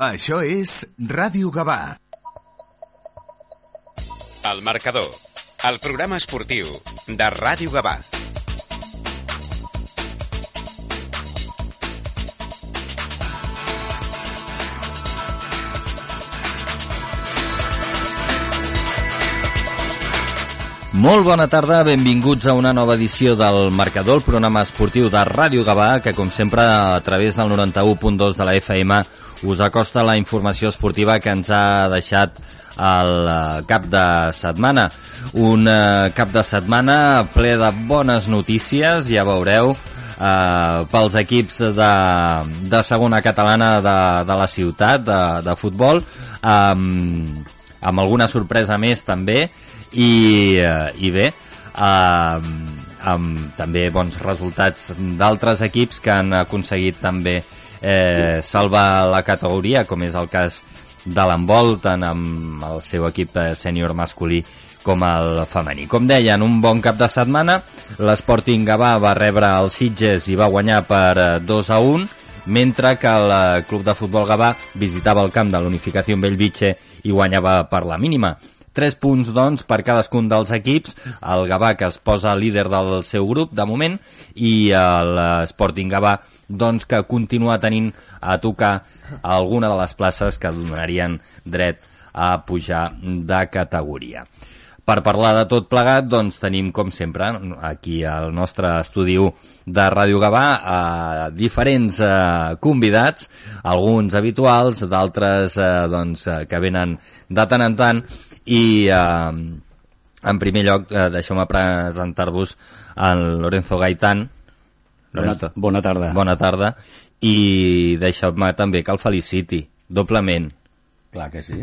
Això és Ràdio Gavà. El marcador, el programa esportiu de Ràdio Gavà. Molt bona tarda, benvinguts a una nova edició del Marcador, el programa esportiu de Ràdio Gavà, que com sempre a través del 91.2 de la FM us acosta la informació esportiva que ens ha deixat el eh, cap de setmana. Un eh, cap de setmana ple de bones notícies, ja veureu, eh, pels equips de, de segona catalana de, de la ciutat, de, de futbol, amb, amb alguna sorpresa més també, i, eh, i bé, eh, amb també bons resultats d'altres equips que han aconseguit també eh, salvar la categoria, com és el cas de l'handbol, tant amb el seu equip eh, sènior masculí com el femení. Com deien, un bon cap de setmana, l'Sporting Gavà va rebre els Sitges i va guanyar per 2 eh, a 1, mentre que el eh, Club de Futbol Gavà visitava el camp de l'Unificació Bellvitge i guanyava per la mínima. 3 punts, doncs, per cadascun dels equips. El Gavà, que es posa líder del seu grup, de moment, i l'Sporting Gavà, doncs, que continua tenint a tocar alguna de les places que donarien dret a pujar de categoria. Per parlar de tot plegat, doncs tenim, com sempre, aquí al nostre estudi de Ràdio Gavà, a diferents eh, convidats, alguns habituals, d'altres eh, doncs, eh, que venen de tant en tant, i eh, en primer lloc eh, deixeu-me presentar-vos el Lorenzo Gaitán. Bona, bona tarda. Bona tarda. I deixeu-me també que el feliciti doblement. Clar que sí.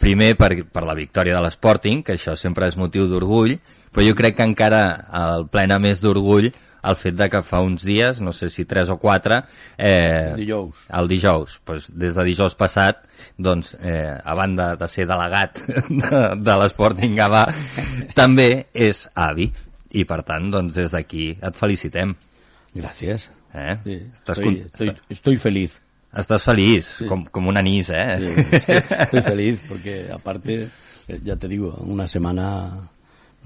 Primer per, per la victòria de l'Sporting que això sempre és motiu d'orgull però jo crec que encara el plena més d'orgull el fet de que fa uns dies, no sé si tres o quatre... Eh, el dijous. El dijous. Pues, des de dijous passat, doncs, eh, a banda de ser delegat de, de l'Sporting Gavà, també és avi. I, per tant, doncs, des d'aquí et felicitem. Gràcies. Eh? Sí, Estàs estoy, estoy, estoy feliz. Estás feliz, sí. com, com un anís, ¿eh? Sí, sí, estoy feliz porque, aparte, ya te digo, una semana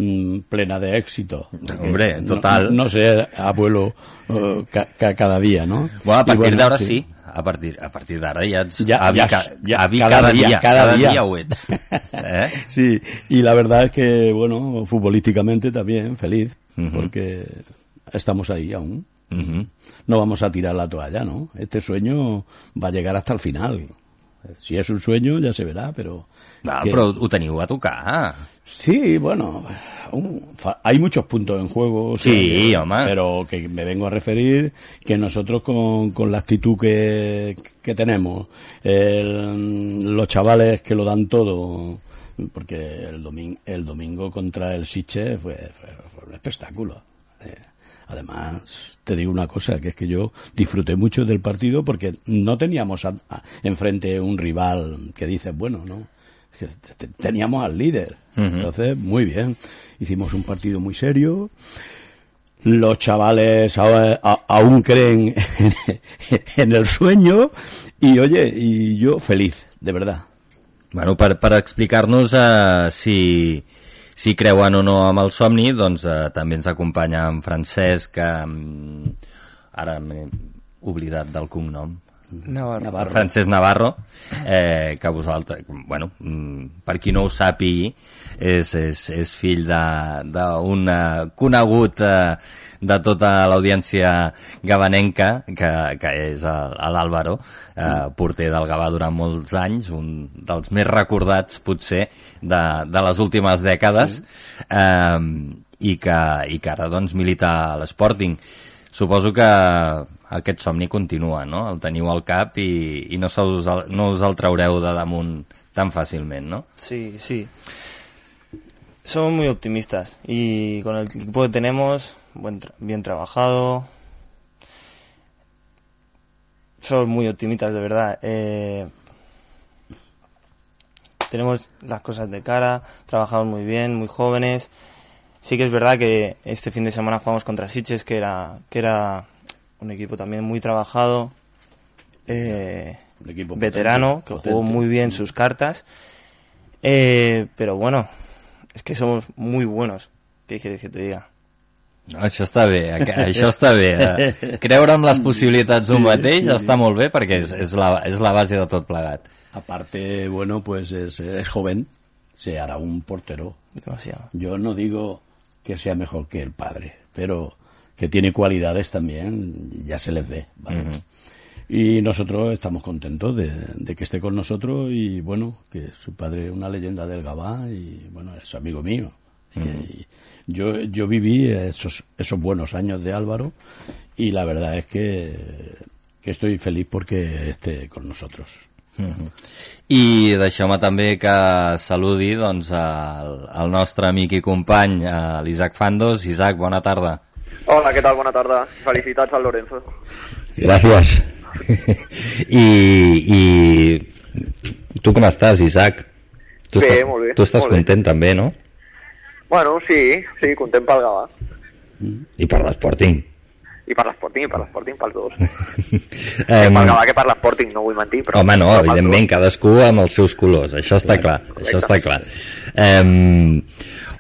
Mm, plena de éxito. Hombre, total. No, no sé, abuelo, uh, ca, ca, cada día, ¿no? Bueno, a partir bueno, d'ara sí. sí. A partir, a partir d'ara ja ets ja, avi, ja, ja, avi cada, cada, día, día, cada, cada día. día ho ets. ¿Eh? Sí, y la verdad es que, bueno, futbolísticamente también feliz, uh -huh. porque estamos ahí aún. Uh -huh. No vamos a tirar la toalla, ¿no? Este sueño va a llegar hasta el final. Si es un sueño, ya se verá, pero... No, que... però ho teniu a tocar. Sí, bueno, un, hay muchos puntos en juego. Sí, hombre. Pero que me vengo a referir que nosotros con, con la actitud que, que tenemos, el, los chavales que lo dan todo, porque el, domingo, el domingo contra el Siche fue, fue, fue un espectáculo. Eh, además, te digo una cosa, que es que yo disfruté mucho del partido porque no teníamos a, a, enfrente un rival que dices, bueno, ¿no? Teníamos al líder. Uh -huh. Entonces, muy bien. Hicimos un partido muy serio. Los chavales a, a, aún creen en, el sueño y, oye, y yo feliz, de verdad. Bueno, per, per explicar-nos uh, si, si creuen o no amb el somni, doncs uh, també ens acompanya en Francesc, que ara m'he oblidat del cognom. Navarro. Navarro. Francesc Navarro, eh, que vosaltres, bueno, mm, per qui no ho sàpigui, és, és, és fill d'un conegut eh, de tota l'audiència gabanenca, que, que és l'Àlvaro, eh, porter del Gavà durant molts anys, un dels més recordats, potser, de, de les últimes dècades, sí. eh, i, que, i que ara doncs, milita a l'Sporting. Suposo que aquest somni continua, no? El teniu al cap i, i no, se us no us el traureu de damunt tan fàcilment, ¿no? Sí, sí. Somos muy optimistas y con el equipo que tenemos, buen tra bien trabajado, somos muy optimistas, de verdad. Eh, tenemos las cosas de cara, trabajamos muy bien, muy jóvenes. Sí que es verdad que este fin de semana jugamos contra Sitges, que era, que era un equipo también muy trabajado. Eh, Un equipo veterano, potente, que potente. jugó muy bien sus cartas. Eh, pero bueno, es que somos muy buenos. ¿Qué quieres que te diga? No, això està bé, això està bé. Eh, Creure en les possibilitats d'un mateix està molt bé perquè és, és, la, és la base de tot plegat. Aparte, bueno, pues es, es joven, se hará un portero. Demasiado. Yo no digo que sea mejor que el padre, pero que tiene cualidades también, ya se les ve. ¿vale? Y nosotros estamos contentos de, de que esté con nosotros y bueno, que su padre es una leyenda del Gabá y bueno, es amigo mío. Y yo, yo viví esos, esos buenos años de Álvaro y la verdad es que, que estoy feliz porque esté con nosotros. I deixeu-me també que saludi doncs, el, el nostre amic i company, eh, l'Isaac Fandos. Isaac, bona tarda. Hola, què tal? Bona tarda. Felicitats al Lorenzo. Gràcies. I, I tu com estàs, Isaac? Tu Bé, estàs, molt bé, Tu estàs molt bé. content també, no? Bueno, sí, sí, content pel Gavà. I per l'Sporting. I per l'Sporting, i per l'Sporting, pels dos. Em, Pel Gavà que per l'Sporting, no vull mentir, però... Home, no, evidentment, cadascú amb els seus colors, això està clar, això està clar. Um,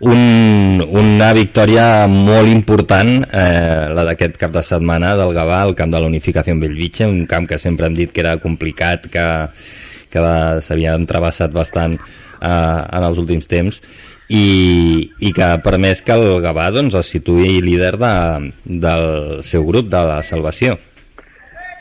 un, una victòria molt important, eh, la d'aquest cap de setmana del Gavà, el camp de la Unificació en Bellvitge, un camp que sempre hem dit que era complicat, que, que s'havia entrevessat bastant eh, en els últims temps, i, i que ha permès que el Gavà doncs, es situï líder de, del seu grup de la salvació.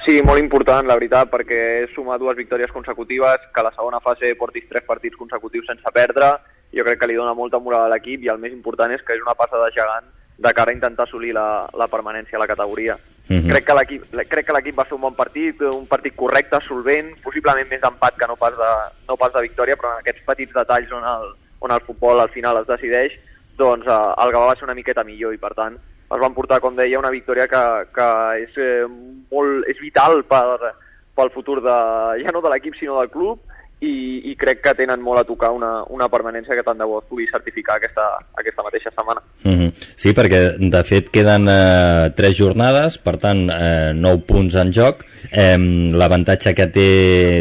Sí, molt important, la veritat, perquè és sumar dues victòries consecutives, que a la segona fase portis tres partits consecutius sense perdre, jo crec que li dona molta moral a l'equip i el més important és que és una passa de gegant de cara a intentar assolir la, la permanència a la categoria. Mhm. Crec que l'equip crec que l'equip va fer un bon partit, un partit correcte, solvent, possiblement més d'empat que no pas de, no pas de victòria, però en aquests petits detalls on el, on el futbol al final es decideix, doncs eh, el Gavà va ser una miqueta millor i per tant es van portar, com deia, una victòria que, que és, eh, molt, és vital per, pel futur de, ja no de l'equip sinó del club i, i crec que tenen molt a tocar una, una permanència que tant de bo es pugui certificar aquesta, aquesta mateixa setmana. Mhm. Sí, perquè de fet queden eh, tres jornades, per tant, eh, nou punts en joc. Eh, L'avantatge que té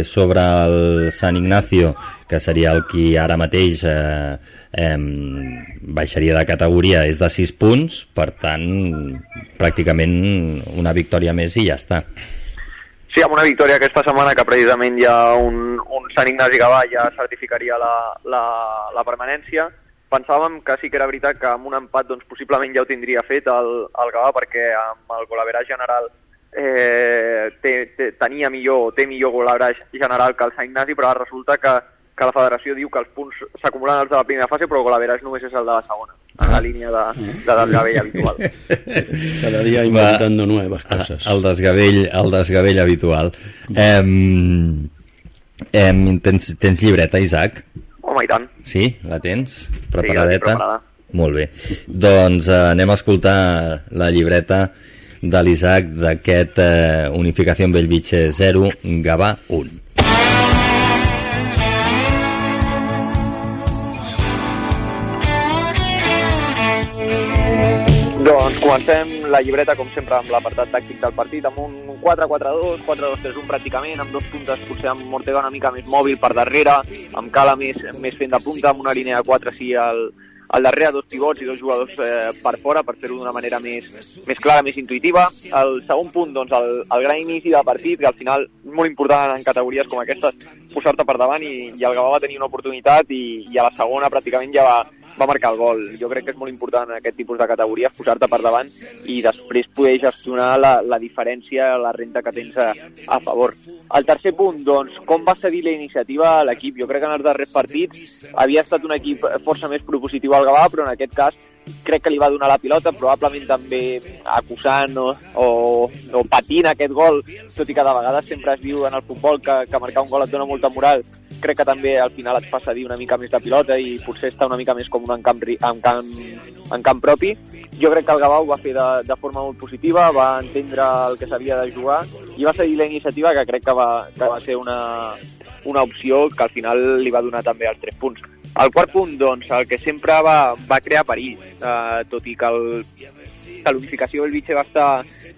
sobre el San Ignacio, que seria el qui ara mateix eh, eh, baixaria de categoria, és de 6 punts, per tant, pràcticament una victòria més i ja està. Sí, amb una victòria aquesta setmana que precisament hi ha un, un Sant Ignasi Gavà ja certificaria la, la, la permanència. Pensàvem que sí que era veritat que amb un empat doncs, possiblement ja ho tindria fet el, el Gavà perquè amb el golaverar general eh, té, té, tenia millor, té millor golaverar general que el Sant Ignasi, però resulta que, que la federació diu que els punts s'acumulen els de la primera fase però el golaverar només és el de la segona, en la línia de, de desgavell habitual. Cada día inventando nuevas cosas. El desgavell, el desgavell habitual. Eh, eh, tens, tens llibreta, Isaac? Home, i tant. Sí? La tens? Sí, la Preparadeta? preparada. Molt bé. Doncs eh, anem a escoltar la llibreta de l'Isaac d'aquest eh, Unificació en Bellvitge 0, Gavà 1. Doncs comencem la llibreta, com sempre, amb l'apartat tàctic del partit, amb un 4-4-2, 4-2-3-1 pràcticament, amb dos puntes, potser amb Ortega una mica més mòbil per darrere, amb Cala més, més fent de punta, amb una línia de 4 sí al, al darrere, dos pivots i dos jugadors eh, per fora per fer-ho d'una manera més, més clara, més intuïtiva. El segon punt, doncs, el, el gran inici del partit, que al final és molt important en categories com aquestes posar-te per davant i, i el Gavà va tenir una oportunitat i, i a la segona pràcticament ja va, va marcar el gol. Jo crec que és molt important en aquest tipus de categories posar-te per davant i després poder gestionar la, la diferència, la renta que tens a, a favor. El tercer punt, doncs, com va cedir la iniciativa l'equip? Jo crec que en els darrers partits havia estat un equip força més propositiu al Gavà, però en aquest cas crec que li va donar la pilota, probablement també acusant o, o, o patint aquest gol, tot i que de vegades sempre es diu en el futbol que, que marcar un gol et dona molta moral, crec que també al final et fa cedir una mica més de pilota i potser està una mica més com en camp, en camp, en camp propi. Jo crec que el ho va fer de, de forma molt positiva, va entendre el que s'havia de jugar i va seguir la iniciativa que crec que va, que va ser una, una opció que al final li va donar també els tres punts. El quart punt, doncs, el que sempre va, va crear perill, eh, tot i que el, que l'unificació del Vitge va estar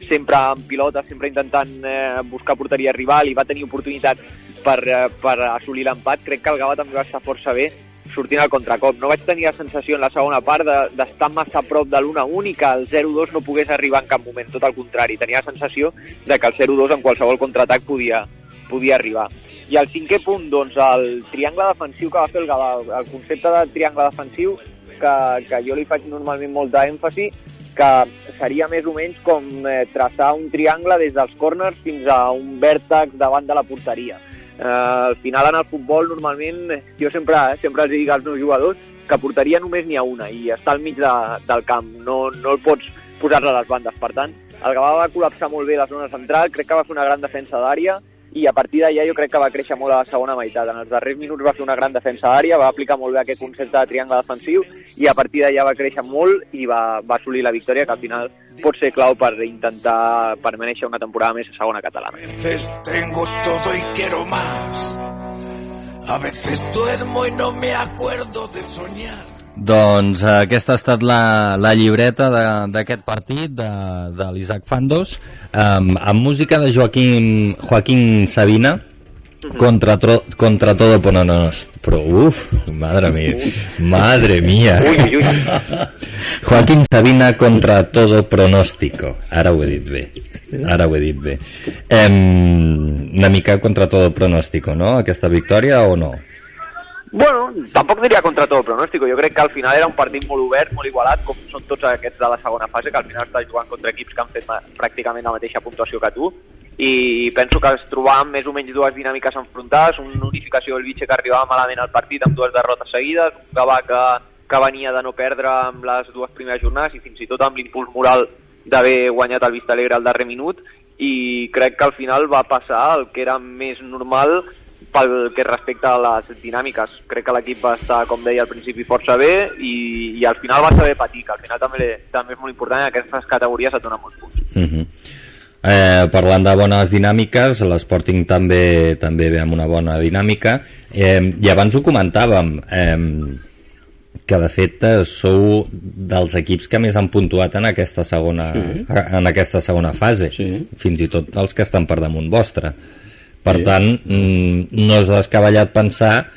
sempre amb pilota, sempre intentant eh, buscar porteria rival i va tenir oportunitat per, eh, per assolir l'empat. Crec que el Gava també va estar força bé sortint al contracop. No vaig tenir la sensació en la segona part d'estar de, massa a prop de l'1-1 i que el 0-2 no pogués arribar en cap moment, tot al contrari. Tenia la sensació de que el 0-2 en qualsevol contraatac podia, podia arribar. I el cinquè punt, doncs, el triangle defensiu que va fer el Gavà, el concepte de triangle defensiu, que, que jo li faig normalment molta èmfasi, que seria més o menys com eh, traçar un triangle des dels corners fins a un vèrtex davant de la porteria. Eh, al final en el futbol normalment jo sempre, eh, sempre els dic als meus jugadors que porteria només n'hi ha una i està al mig de, del camp, no, no el pots posar-la a les bandes. Per tant, el Gavà va col·lapsar molt bé la zona central, crec que va fer una gran defensa d'àrea i a partir d'allà jo crec que va créixer molt a la segona meitat. En els darrers minuts va fer una gran defensa d'àrea, va aplicar molt bé aquest concepte de triangle defensiu i a partir d'allà va créixer molt i va, va assolir la victòria que al final pot ser clau per intentar permanèixer una temporada més a segona catalana. Tengo todo y quiero más. A veces duermo y no me acuerdo de soñar. Doncs eh, aquesta ha estat la, la llibreta d'aquest partit de, de l'Isaac Fandos um, amb música de Joaquín, Joaquín Sabina contra, tro, contra todo pero no, però uf, madre mía madre mía Ui, ui. Joaquín Sabina contra todo pronóstico ara ho he dit bé ara ho he dit bé um, una mica contra todo pronóstico no? aquesta victòria o no? Bueno, tampoc diria contra tot el pronòstic. Jo crec que al final era un partit molt obert, molt igualat, com són tots aquests de la segona fase, que al final estàs jugant contra equips que han fet pràcticament la mateixa puntuació que tu. I penso que es trobaven més o menys dues dinàmiques enfrontades, una unificació del Vitxe que arribava malament al partit amb dues derrotes seguides, un Gavà que, que venia de no perdre amb les dues primeres jornades i fins i tot amb l'impuls moral d'haver guanyat el Vista Alegre al darrer minut i crec que al final va passar el que era més normal pel que respecta a les dinàmiques. Crec que l'equip va estar, com deia al principi, força bé i, i al final va saber patir, que al final també, també és molt important en aquestes categories et dona molts punts. Uh -huh. Eh, parlant de bones dinàmiques, l'Sporting també també ve amb una bona dinàmica. Eh, I abans ho comentàvem, eh, que de fet eh, sou dels equips que més han puntuat en aquesta segona, Sí. en aquesta segona fase, Sí. fins i tot els que estan per damunt vostre. Per Sí. tant, mm, no és descabellat pensar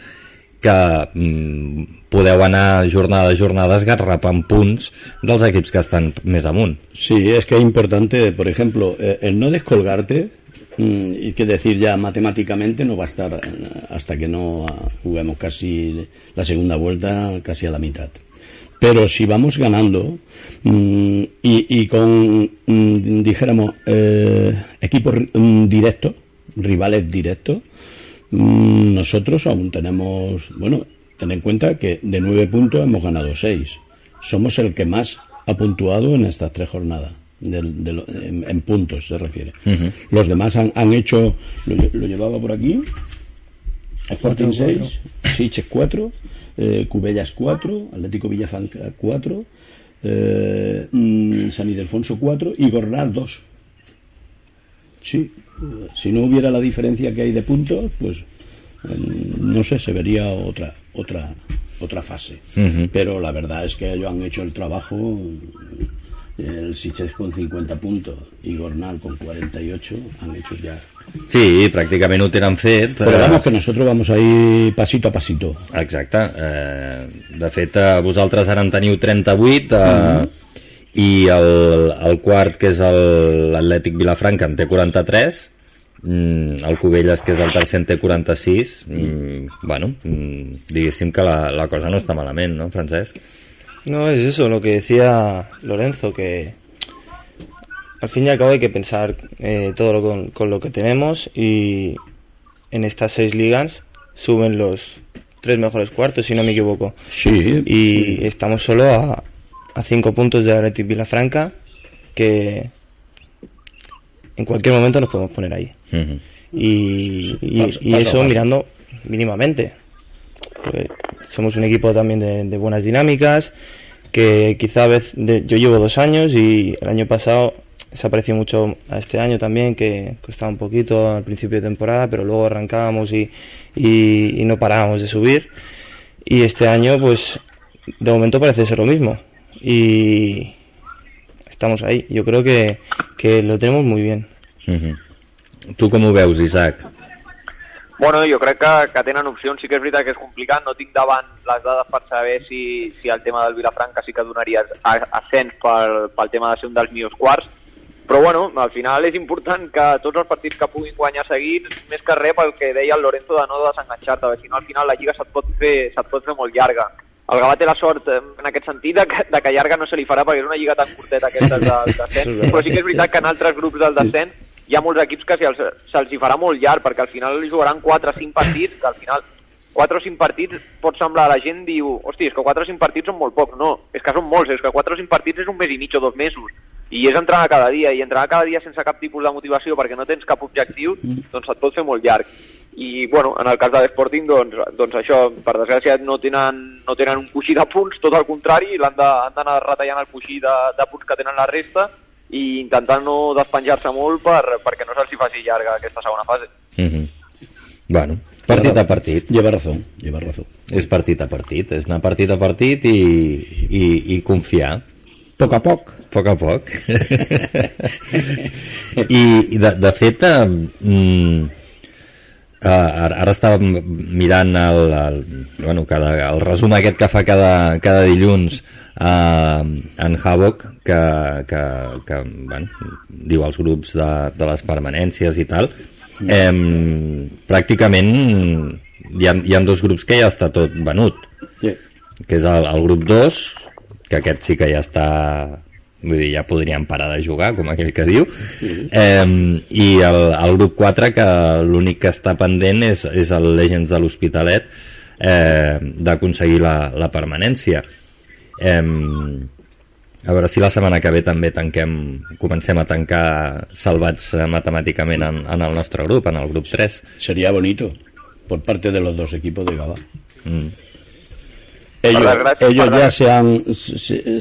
que mm, podeu anar jornada a jornada esgarrapant punts dels equips que estan més amunt. Sí, es que es importante, por ejemplo, eh, el no descolgarte, mm, y que decir ya matemáticamente no va a estar eh, hasta que no juguemos casi la segunda vuelta, casi a la mitad. Pero si vamos ganando y, y con, dijéramos, eh, equipos directos, rivales directos, mm, nosotros aún tenemos, bueno, ten en cuenta que de nueve puntos hemos ganado seis. Somos el que más ha puntuado en estas tres jornadas. del- de lo- en, en puntos se refiere. Los demás han, han hecho, lo, lle- lo llevaba por aquí, Sporting Cuatro, 6, Sitges 4, eh, Cubellas 4, Atlético Villafranca 4, eh, mm, San Ildefonso 4 y Gornal 2. Sí, si no hubiera la diferencia que hay de puntos, pues eh, no sé, se vería otra otra otra fase. Pero la verdad es que ellos han hecho el trabajo. El Sitges con 50 puntos y Gornal con 48 han hecho ya. Sí, pràcticament ho tenen fet. Pero eh, vamos que nosotros vamos a ir pasito a pasito. Exacte. Eh, de fet, eh, vosaltres ara en teniu 38 eh, i el, el quart, que és l'Atlètic Vilafranca, en té 43 mm, el Cubelles, que és el tercer, en té 46 mm, bueno, mm, diguéssim que la, la cosa no està malament, no, Francesc? No, es eso, lo que decía Lorenzo, que al fin y al cabo hay que pensar eh, todo lo con, con lo que tenemos y en estas seis ligas suben los tres mejores cuartos, si no me equivoco. Sí, Y estamos solo a, a cinco puntos de Athletic Vilafranca, que en cualquier momento nos podemos poner ahí. Y, y- Paso- eso paso. mirando mínimamente. Porque somos un equipo también de, de buenas dinámicas, que quizá a veces, de- yo llevo dos años y el año pasado se apreció mucho a este año también, que costaba un poquito al principio de temporada, pero luego arrancábamos y, y, y no parábamos de subir. Y este año, pues, de momento parece ser lo mismo. Y estamos ahí. Yo creo que, que lo tenemos muy bien. Uh -huh. Tu com ho veus, Isaac? Bueno, jo crec que, que tenen opcions, sí que és veritat que és complicat, no tinc davant les dades per saber si, si el tema del Vilafranca sí que donaria ascens pel, pel tema de ser un dels millors quarts, però bueno, al final és important que tots els partits que puguin guanyar seguits, més que res pel que deia el Lorenzo de no desenganxar-te, perquè si no al final la Lliga se't pot fer, se't pot fer molt llarga. El Gavà té la sort eh, en aquest sentit de que, de que llarga no se li farà perquè és una lliga tan curteta aquesta del descens, però sí que és veritat que en altres grups del descens hi ha molts equips que se'ls se hi farà molt llarg perquè al final jugaran 4 o 5 partits que al final 4 o 5 partits pot semblar la gent diu, hosti, és que 4 o 5 partits són molt pocs, no, és que són molts, és que 4 o 5 partits és un mes i mig o dos mesos. I és entrenar cada dia, i entrenar cada dia sense cap tipus de motivació perquè no tens cap objectiu, doncs et pot fer molt llarg. I, bueno, en el cas de l'Sporting, doncs, doncs això, per desgràcia, no tenen, no tenen un coixí de punts, tot el contrari, l'han d'anar retallant el coixí de, de punts que tenen la resta i intentant no despenjar-se molt per, perquè no se'ls faci llarga aquesta segona fase. Uh -huh. Bueno, partit a partit. Lleva raó, lleva raó. És partit a partit, és anar partit a partit i, i, i confiar. A poc a poc. A poc a poc. I, i de, de fet, eh, mm, Uh, ara, ara estava mirant el, el, bueno, cada, el resum aquest que fa cada, cada dilluns uh, en Havoc que, que, que bueno, diu els grups de, de les permanències i tal eh, pràcticament hi ha, hi ha dos grups que ja està tot venut Sí. que és el, el grup 2 que aquest sí que ja està vull dir, ja podrien parar de jugar, com aquell que diu, eh, i el, el grup 4, que l'únic que està pendent és, és el Legends de l'Hospitalet eh, d'aconseguir la, la permanència. Eh, a veure si la setmana que ve també tanquem, comencem a tancar salvats eh, matemàticament en, en el nostre grup, en el grup 3. Sería bonito por parte de los dos equipos de Gaba. Mm. Ellos, ellos ya se han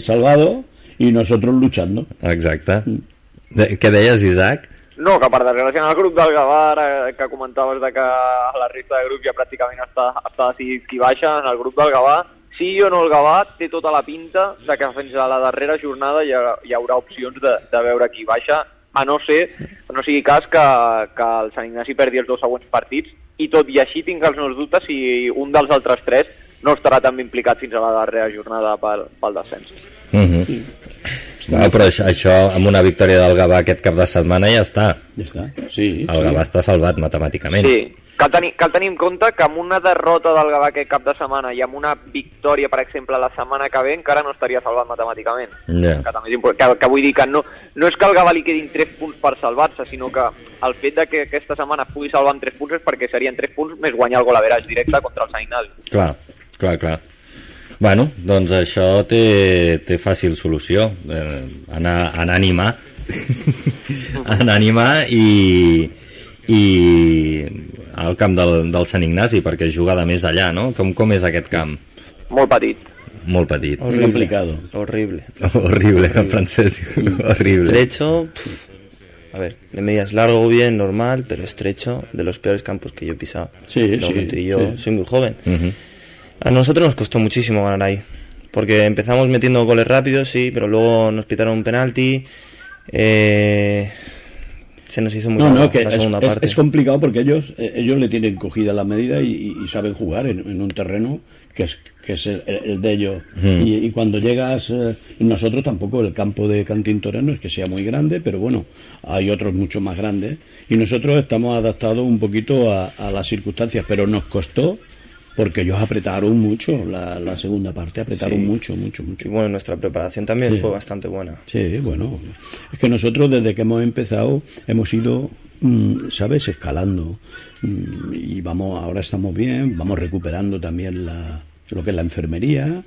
salvado y nosotros luchando. Exacte. De, què deies, Isaac? No, que per desgràcia en el grup del Gavà, ara que comentaves de que a la resta de grup ja pràcticament està, està decidit qui baixa, en el grup del Gavà, sí o no el Gavà té tota la pinta de que fins a la darrera jornada hi, ha, hi haurà opcions de, de veure qui baixa, a no ser, no sigui cas que, que el Sant Ignasi perdi els dos següents partits, i tot i així tinc els meus dubtes si un dels altres tres no estarà també implicat fins a la darrera jornada pel, pel descens. Uh -huh. no, però això, això, amb una victòria del Gavà aquest cap de setmana ja està. Ya está. Sí. El sí. Gavà està salvat matemàticament. Sí, cal tenir, cal tenir en compte que amb una derrota del Gavà aquest cap de setmana i amb una victòria, per exemple, la setmana que ve, encara no estaria salvat matemàticament. Ja. Que, també és que, que vull dir que no, no és que al Gavà li quedin 3 punts per salvar-se, sinó que el fet de que aquesta setmana es pugui salvar amb 3 punts és perquè serien 3 punts més guanyar el gol a veràs directe contra el Sant Ignasi. Clar, clar, clar. Bueno, doncs això té, té fàcil solució. Eh, anar, anar a animar. anar a animar i, i al camp del, del Sant Ignasi, perquè juga de més allà, no? Com, com és aquest camp? Molt petit. Molt petit. Muy complicado. Horrible. Horrible, en francès horrible. Estrecho. A ver, de medias largo bien, normal, pero estrecho, de los peores campos que yo he pisado. Sí, sí, y yo sí. soy muy joven. Ujú. A nosotros nos costó muchísimo ganar ahí. Porque empezamos metiendo goles rápidos, sí, pero luego nos pitaron un penalti. eh, se nos hizo muy No, no, que la es, segunda es- parte. es complicado porque ellos eh, ellos le tienen cogida la medida y, y- saben jugar en, en un terreno que es que es el, el de ellos. Mm. Y, y cuando llegas, eh, nosotros tampoco, el campo de Cantín Toreno es que sea muy grande, pero bueno, hay otros mucho más grandes. Y nosotros estamos adaptados un poquito a, a las circunstancias, pero nos costó porque ellos apretaron mucho la, la segunda parte, apretaron Sí. mucho, mucho, mucho. Y bueno, nuestra preparación también Sí. fue bastante buena. Sí, bueno, es que nosotros desde que hemos empezado hemos ido, mm, ¿sabes?, escalando. Mm, Y vamos, ahora estamos bien, vamos recuperando también la, lo que es la enfermería.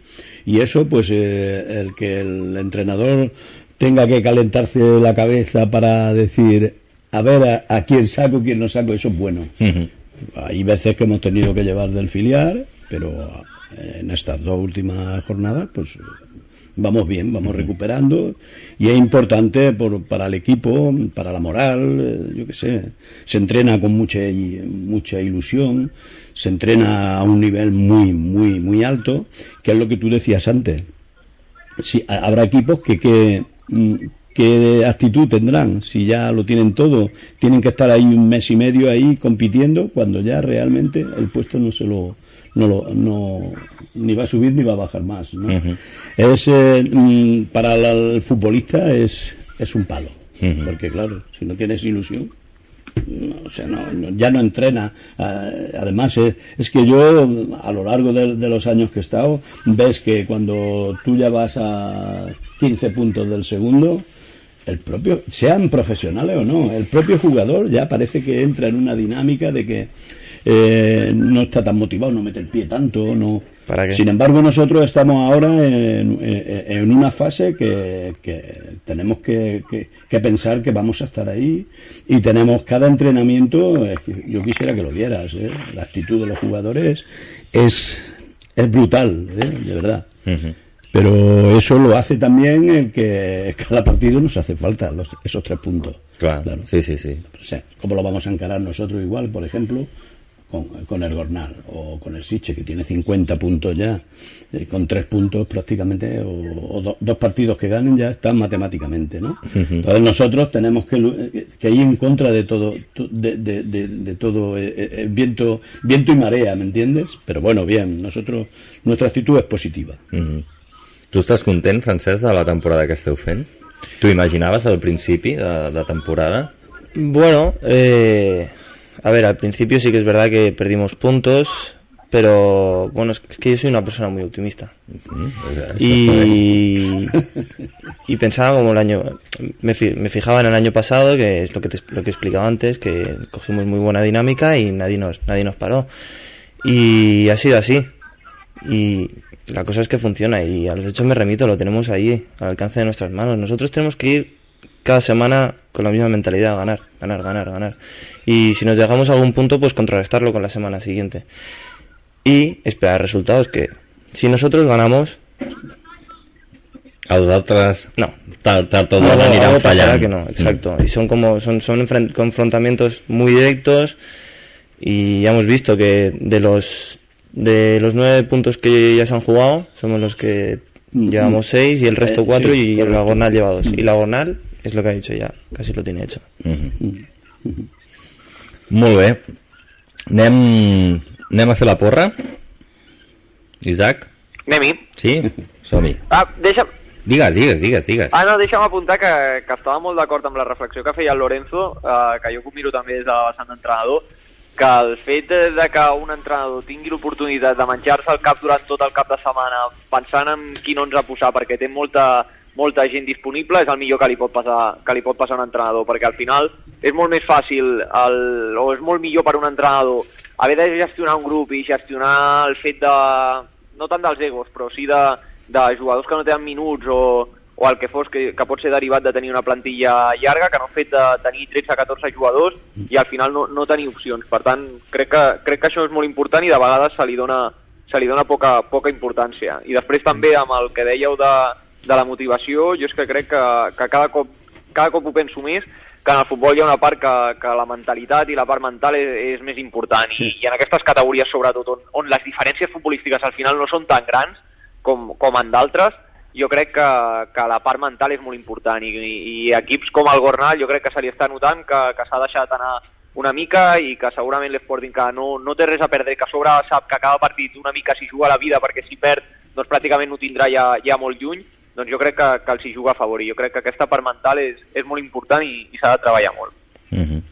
Y eso, pues, eh, el que el entrenador tenga que calentarse la cabeza para decir, a ver, a, a quién saco, quién no saco, eso es bueno. Ujú. Hay veces que hemos tenido que llevar del filial, pero eh, en estas dos últimas jornadas, pues vamos bien, vamos recuperando. Y es importante por, para el equipo, para la moral, eh, yo qué sé, se entrena con mucha mucha ilusión, se entrena a un nivel muy muy muy alto, que es lo que tú decías antes. Sí, ha- habrá equipos que, que mm, ¿qué actitud tendrán? Si ya lo tienen todo, tienen que estar ahí un mes y medio ahí compitiendo cuando ya realmente el puesto no se lo, no, lo, no ni va a subir ni va a bajar más. ¿no? Es eh, mm, para la- el futbolista es, es un palo, porque claro, si no tienes ilusión, no, o sea, no, no- ya no entrena. Ah, además, es, es que yo, a lo largo de, de los años que he estado, ves que cuando tú ya vas a 15 puntos del segundo, el propio, sean profesionales o no, el propio jugador ya parece que entra en una dinámica de que eh, no está tan motivado, no mete el pie tanto, no. Sin embargo, nosotros estamos ahora en, en- una fase que, que tenemos que, que- que pensar que vamos a estar ahí y tenemos cada entrenamiento, es que yo quisiera que lo vieras, ¿eh? la actitud de los jugadores es, es brutal, ¿eh? de verdad. Pero eso lo hace también el que cada partido nos hace falta los- esos tres puntos. Clar, Claro. sí, sí, sí. O sea, ¿Cómo lo vamos a encarar nosotros igual, por ejemplo, con, con el Gornal o con el Siche, que tiene 50 puntos ya, eh, con tres puntos prácticamente, o, o do- dos partidos que ganen ya están matemáticamente, ¿no? Entonces nosotros tenemos que, eh, que ir en contra de todo, de, de- de- de todo eh, eh, viento, viento y marea, ¿me entiendes? Pero bueno, bien, nosotros, nuestra actitud es positiva. Mhm. Tu estàs content, Francesc, de la temporada que esteu fent? Tu imaginaves al principi de, de temporada? Bueno, eh, a ver, al principio sí que es verdad que perdimos puntos, pero bueno, es que yo soy una persona muy optimista. Mm, pues. Y, y pensaba como el año, me, fi- me fijaba en el año pasado, que es lo que, te, lo que explicaba antes, que cogimos muy buena dinámica y nadie nos, nadie nos paró. Y ha sido así. Y la cosa es que funciona y a los hechos me remito, lo tenemos ahí, al alcance de nuestras manos. Nosotros tenemos que ir cada semana con la misma mentalidad, ganar, ganar, ganar, ganar. Y si nos llegamos a algún punto, pues contrarrestarlo con la semana siguiente. Y esperar resultados que, si nosotros ganamos, Els altres, no, tard, tard o algo, d'hora aniran algo pasará fallant. que no, exacto. Y son como, son, son confrontamientos muy directos y ya hemos visto que de los, de los nueve puntos que ya se han jugado, somos los que Mm, llevamos mm. seis y el resto Eh, cuatro sí, y correcto. la Gornal lleva dos. Y la Gornal es lo que ha dicho ya, casi lo tiene hecho. Mhm. Molt bé. Anem, anem a fer la porra? Isaac? Anem-hi. Sí? Som-hi. Ah, deixa'm, Digues, digues, digues, digues. Ah, no, deixa'm apuntar que, que estava molt d'acord amb la reflexió que feia el Lorenzo, eh, que jo miro també des de la vessant d'entrenador, que el fet de, que un entrenador tingui l'oportunitat de menjar-se el cap durant tot el cap de setmana pensant en quin 11 posar perquè té molta, molta gent disponible és el millor que li pot passar, que li pot passar a un entrenador perquè al final és molt més fàcil el, o és molt millor per un entrenador haver de gestionar un grup i gestionar el fet de, no tant dels egos, però sí de, de jugadors que no tenen minuts o, o el que fos, que, que pot ser derivat de tenir una plantilla llarga, que no fet de tenir 13-14 jugadors i al final no, no tenir opcions. Per tant, crec que, crec que això és molt important i de vegades se li dona, se li dona poca, poca importància. I després també amb el que dèieu de, de la motivació, jo és que crec que, que cada, cop, cada cop ho penso més, que en el futbol hi ha una part que, que la mentalitat i la part mental és, és més important I, i en aquestes categories sobretot on, on les diferències futbolístiques al final no són tan grans com, com en d'altres jo crec que, que la part mental és molt important i, i, i equips com el Gornal jo crec que se li està notant que, que s'ha deixat anar una mica i que segurament l'Sporting que no, no té res a perdre, que a sobre sap que cada partit una mica s'hi juga la vida perquè si perd doncs pràcticament ho tindrà ja, ja molt lluny doncs jo crec que, que els hi juga a favor i jo crec que aquesta part mental és, és molt important i, i s'ha de treballar molt. Mhm.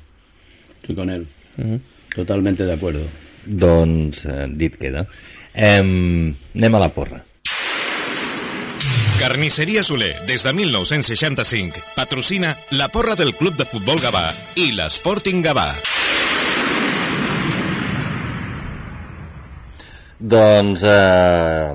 Estoy con él. Ujú. Totalmente de acuerdo. Doncs eh, dit queda. Em, anem a la porra. Carnisseria Soler, des de 1965, patrocina la porra del Club de Futbol Gavà i l'Sporting Gavà. Doncs eh,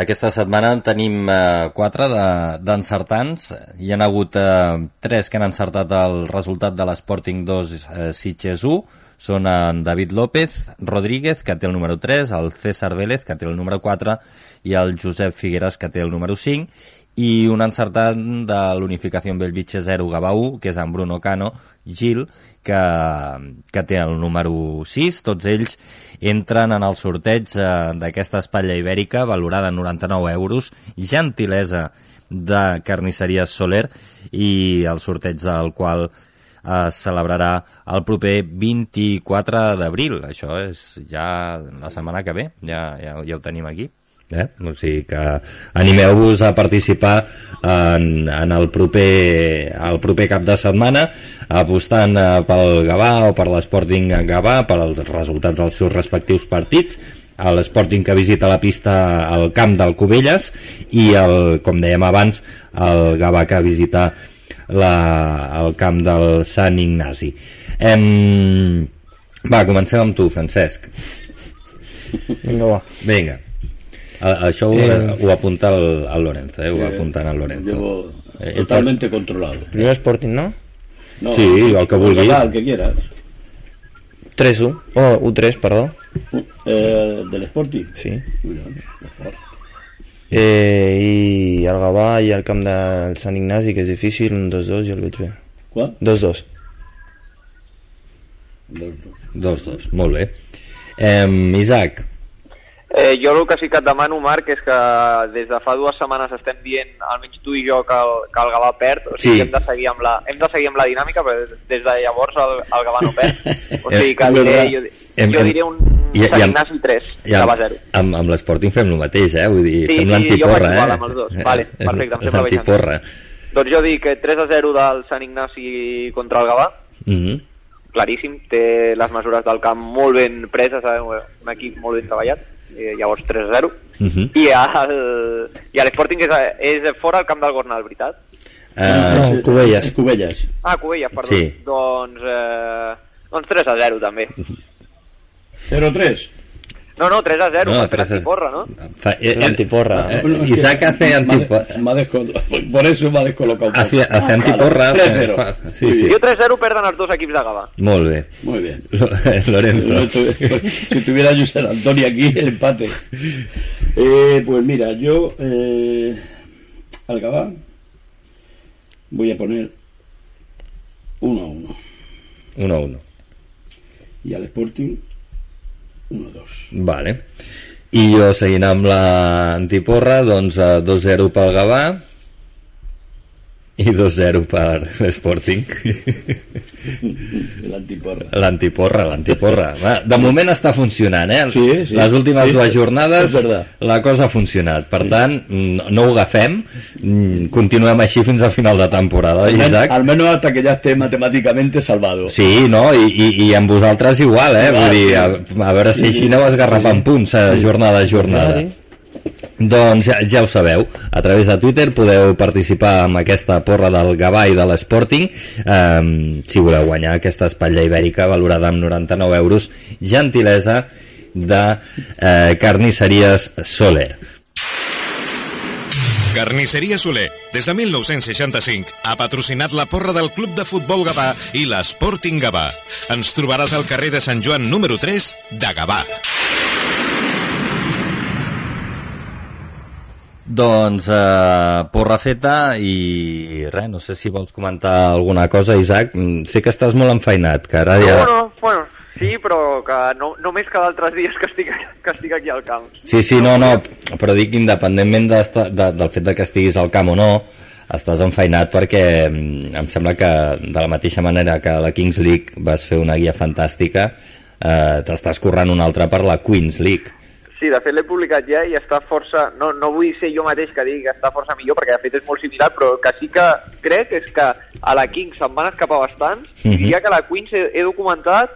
aquesta setmana en tenim eh, quatre de- d'encertants. Hi han hagut eh, tres que han encertat el resultat de l'Sporting 2 eh, Sitges 1. Són en David López Rodríguez, que té el número 3, el César Vélez, que té el número 4, i el Josep Figueres, que té el número 5, i un encertat de l'Unificació Bellvitge 0 Gavà 1, que és en Bruno Cano Gil, que, que té el número 6. Tots ells entren en el sorteig eh, d'aquesta espatlla ibèrica valorada en 99 euros, gentilesa de Carnisseria Soler i el sorteig del qual es celebrarà el proper 24 d'abril. Això és ja la setmana que ve, ja, ja, ja ho tenim aquí. Eh? O sigui que animeu-vos a participar en, en el, proper, el proper cap de setmana apostant eh, pel Gavà o per l'Sporting Gavà per als resultats dels seus respectius partits a l'Sporting que visita la pista al camp del Cubelles i el, com dèiem abans el Gavà que visita la, el camp del Sant Ignasi em... va, comencem amb tu Francesc Vinga, va. vinga a, això ho, Eh. ho apunta el, el Lorenzo, eh? ho va apuntant el Lorenzo. Llevo Eh, totalmente controlado. Primer Sporting, no? No, Sí, el que vulgui. Gavà, El que quieras. 3-1. Oh, U3, perdó. Eh, del Sporting. Sí. Mira, mejor. Eh, I el Gavà i el camp del Sant Ignasi, que és difícil, un 2-2 i el veig bé. ¿Cuál? 2-2. Dos, dos. Dos, dos, molt bé. Eh, Isaac, Eh, jo el que sí que et demano, Marc, és que des de fa dues setmanes estem dient, almenys tu i jo, que el, que el Gavà perd, o sigui Sí. que hem de seguir amb la, hem de seguir amb la dinàmica, però des de llavors el, el Gavà no perd. O sigui que diré, jo, jo diré un i- i amb- Ignasi 3, ja, Gavà 0. amb, amb l'Sporting fem el mateix, eh? Vull dir, Sí, fem sí, l'antiporra, jo vaig igual eh? amb els dos. Vale, perfecte, em sembla L'antiporra. Doncs jo dic que 3 a 0 del Sant Ignasi contra el Gavà, Mhm. claríssim, té les mesures del camp molt ben preses, eh? un equip molt ben treballat, eh, llavors 3 a 0. Mhm. I el, i l'Sporting és, és fora al camp del Gornal, veritat? Eh, No, Cubelles. Cubelles. Ah, Cubelles, perdó. Sí. Doncs, eh, doncs 3 a 0 també. 0-3. No, no, 3 a 0, No, no, tres a- porra, no? fa- eh, eh, L'antiporra. eh, Isaac hace antiporra. Por eso me ha descolocado un poco. Hace, hace antiporra. 3-0. fa- Sí, sí. Jo 3-0 perden els dos equips de Gavà. Molt bé. Muy bien. Lorenzo. si tuviera José Antonio aquí, el empate. Eh, pues mira, yo eh, al Gabá voy a poner 1 a 1 1 a 1. y al Sporting 1 a 2. Vale. I jo, seguint amb l'antiporra, doncs eh, 2-0 pel Gavà i 2-0 per l'Sporting. L'antiporra, l'antiporra. Va, De moment està funcionant, eh? Sí, sí. Les últimes Sí, dues jornades la cosa ha funcionat. Per tant, mm, no ho agafem, mm, continuem així fins al final de temporada, oi, Isaac? al menos hasta que ya esté matemáticamente salvado. Sí, no? I, i, i amb vosaltres igual, eh? Vull dir, sí. a, a veure si així aneu esgarrapant punts a jornada a jornada. Sí. Doncs ja, ja ho sabeu, a través de Twitter podeu participar amb aquesta porra del Gavà i de l'Sporting eh, si voleu guanyar aquesta espatlla ibèrica valorada amb 99 euros gentilesa de eh, Carnisseries Soler Carnisseria Soler, des de 1965, ha patrocinat la porra del Club de Futbol Gavà i l'Sporting Gavà. Ens trobaràs al carrer de Sant Joan número 3 de Gavà. Doncs eh, porra feta i res, no sé si vols comentar alguna cosa, Isaac. Mm, Sé que estàs molt enfeinat, que ara ja... No, no, bueno, sí, però que no, no més que d'altres dies que estic, que estic aquí al camp. Sí, sí, no, no, però dic independentment de, de, del fet de que estiguis al camp o no, estàs enfeinat perquè mm, em sembla que de la mateixa manera que la Kings League vas fer una guia fantàstica, eh, t'estàs corrent una altra per la Queens League. Sí, de fet l'he publicat ja i està força... No, no vull ser jo mateix que digui que està força millor, perquè de fet és molt similar, però que sí que crec és que a la Kings se'n van escapar bastants, Mhm. i diria que a la Queens he, he documentat,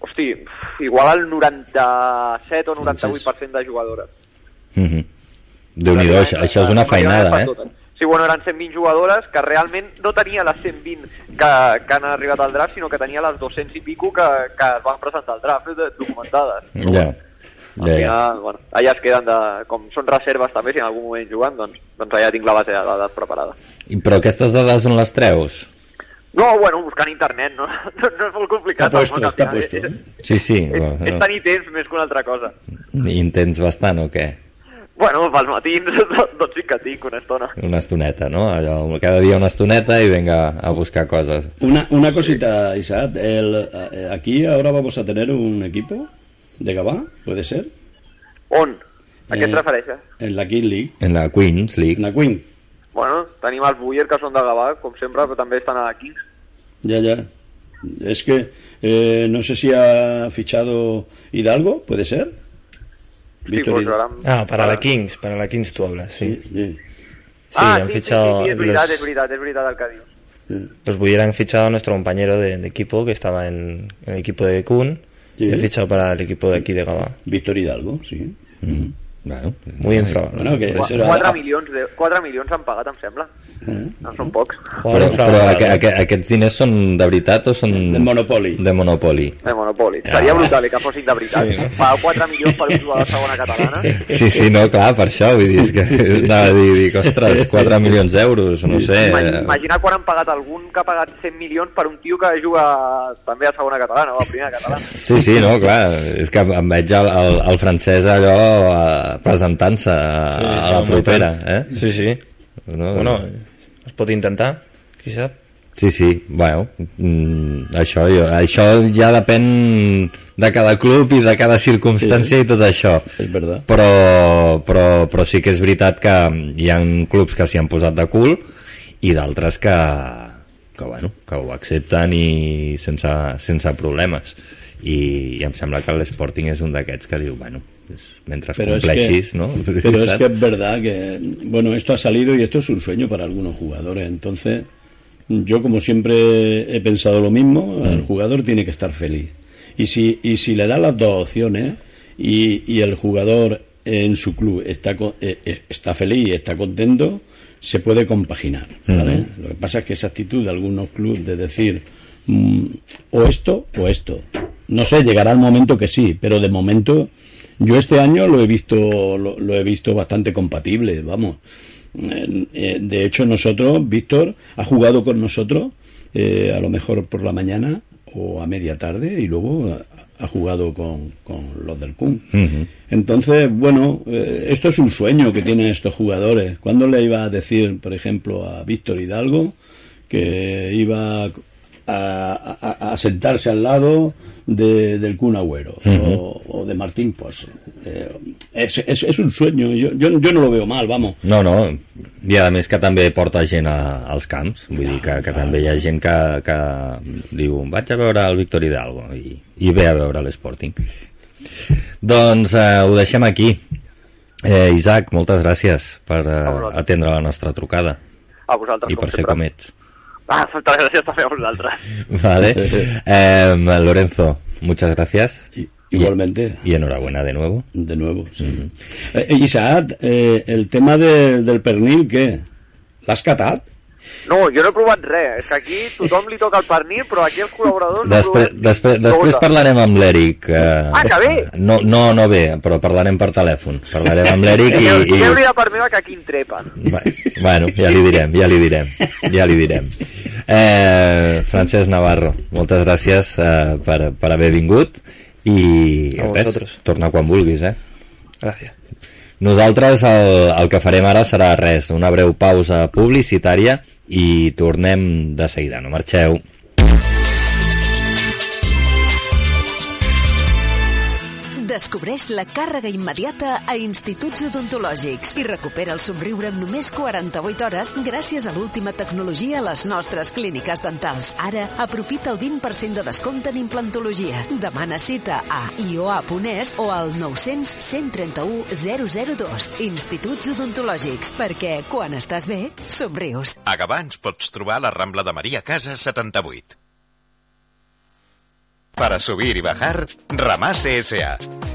hosti, igual al 97 o 98% de jugadores. Mm -hmm. Déu-n'hi-do, això, això és una feinada, eh? Sí, bueno, eren 120 jugadores que realment no tenia les 120 que, que han arribat al draft, sinó que tenia les 200 i pico que, que es van presentar al draft, documentades. Ja, Al ja, ja. final, bueno, allà es queden de... Com són reserves també, si en algun moment juguen, doncs, doncs allà tinc la base de dades preparada. I, però aquestes dades on les treus? No, bueno, buscant internet, no, no, no és molt complicat. Està puesto, està puesto, és- eh? Sí, sí. És, bueno, és tenir temps més que una altra cosa. Intents bastant o què? Bueno, pels matins, doncs sí que tinc una estona. Una estoneta, ¿no? Allò, cada dia una estoneta y venga a buscar cosas. Una, una cosita, Isaac. El, eh, aquí ahora vamos a tener un equipo de Gabá, ¿puede ser? On? A què Eh, et refereixes? En la King League. En la Queens En League. la Queen. Bueno, tenim els Buller, que són de Gavà, com sempre, però també estan a Kings. Ya, ya. Es que eh, no sé si ha fichado Hidalgo, ¿puede ser? Sí, pues. Ah, para la Kings, para la Kings tú hablas, sí. Sí, sí. Sí, ah, han sí, fichado sí, sí, és veritat, los, veritat el que dius. sí. los Buller han fichado a nuestro compañero de, de equipo que estaba en, en el equipo de Kun Sí. fichado para el equipo de aquí de Gabá. Víctor Hidalgo, sí. Mm. Bueno, Muy infravalorado. Bueno, que Qu serà- 4 milions, de, 4 milions han pagat, em sembla. Eh? No són pocs. Però, però infravalorado. aqu aqu aquests diners són de veritat o són... De Monopoly. De Monopoli. De Monopoli. Ah. Seria brutal eh, que fossin de veritat. Sí, no? Pagar 4 milions per un jugador de segona catalana. Sí, sí, no, clar, per això, vull dir, és que anava a dir, dic, ostres, 4 milions d'euros, no sé... Imagina, imagina quan han pagat algun que ha pagat 100 milions per un tio que juga també a segona catalana o a primera catalana. Sí, sí, no, clar, és que em veig el, el, el francès allò eh, presentant-se a, Sí, a la propera, eh? Sí, sí. No, Bueno, es pot intentar, qui sap. Sí, sí, bueno, mm, això, jo, això ja depèn de cada club i de cada circumstància Sí. i tot això. Es verdad. Però, però, però sí que és veritat que hi ha clubs que s'hi han posat de cul i d'altres que, que, bueno, que ho accepten i sense, sense problemes. I, i em sembla que l'Sporting és un d'aquests que diu, bueno, pues, mentre Pero es, compleixis, que, no? pero es que es verdad que, bueno, esto ha salido y esto es un sueño para algunos jugadores. Entonces, yo como siempre he pensado lo mismo, el jugador tiene que estar feliz. Y si, y si le da las dos opciones y, y el jugador en su club está, eh, eh, está feliz y está contento, se puede compaginar. ¿vale? Lo que pasa es que esa actitud de algunos clubes de decir mm, o esto o esto. No sé, llegará el momento que sí, pero de momento yo este año lo he visto lo, lo he visto bastante compatible, vamos. Eh, eh, de hecho nosotros, Víctor ha jugado con nosotros eh, a lo mejor por la mañana o a media tarde y luego ha, ha jugado con, con los del CUN. Entonces, bueno, eh, esto es un sueño que tienen estos jugadores. ¿Cuándo le iba a decir, por ejemplo, a Víctor Hidalgo que iba a, a- a sentarse al lado de- del Kun Agüero o, o de Martín Posse? Eh, es, es- es un sueño. Yo, yo, yo no lo veo mal, vamos. No, no, i a més que també porta gent a, als camps, vull dir que, que també hi ha gent que, que diu vaig a veure el Víctor Hidalgo i, i ve a veure l'Sporting. Doncs eh, ho deixem aquí. Eh, Isaac, moltes gràcies per eh, atendre la nostra trucada A vosaltres, i per ser sempre. com ets. Ah, moltes gràcies també a vosaltres. Vale. Eh, Lorenzo, muchas gracias. Igualmente. Y enhorabuena de nuevo. De nuevo, sí. Eh, Isaac, eh, el tema de- del pernil, què? L'has catat? No, jo no he provat res. És que aquí tothom li toca el pernil, però aquí els col·laboradors... no Després, provem després, parlarem amb l'Eric. Eh, Ah, que bé! No, no, no bé, però parlarem per telèfon. Parlarem amb l'Eric i... I... i... Deu-li de part meva que aquí intrepa. Bé, Bueno, ja li direm, ja li direm, ja li direm. Eh, Francesc Navarro, moltes gràcies eh, per, per haver vingut i A res, vosaltres. torna quan vulguis, eh? Gràcies. Nosaltres el, el que farem ara serà res, una breu pausa publicitària i tornem de seguida, no marxeu. Descobreix la càrrega immediata a Instituts Odontològics i recupera el somriure en només 48 hores gràcies a l'última tecnologia a les nostres clíniques dentals. Ara, aprofita el 20% de descompte en implantologia. Demana cita a ioa.es o al 900 131 002. Instituts Odontològics, perquè quan estàs bé, somrius. A Gavà ens pots trobar a la Rambla de María Casas 78. Para subir y bajar, Ramase S.A.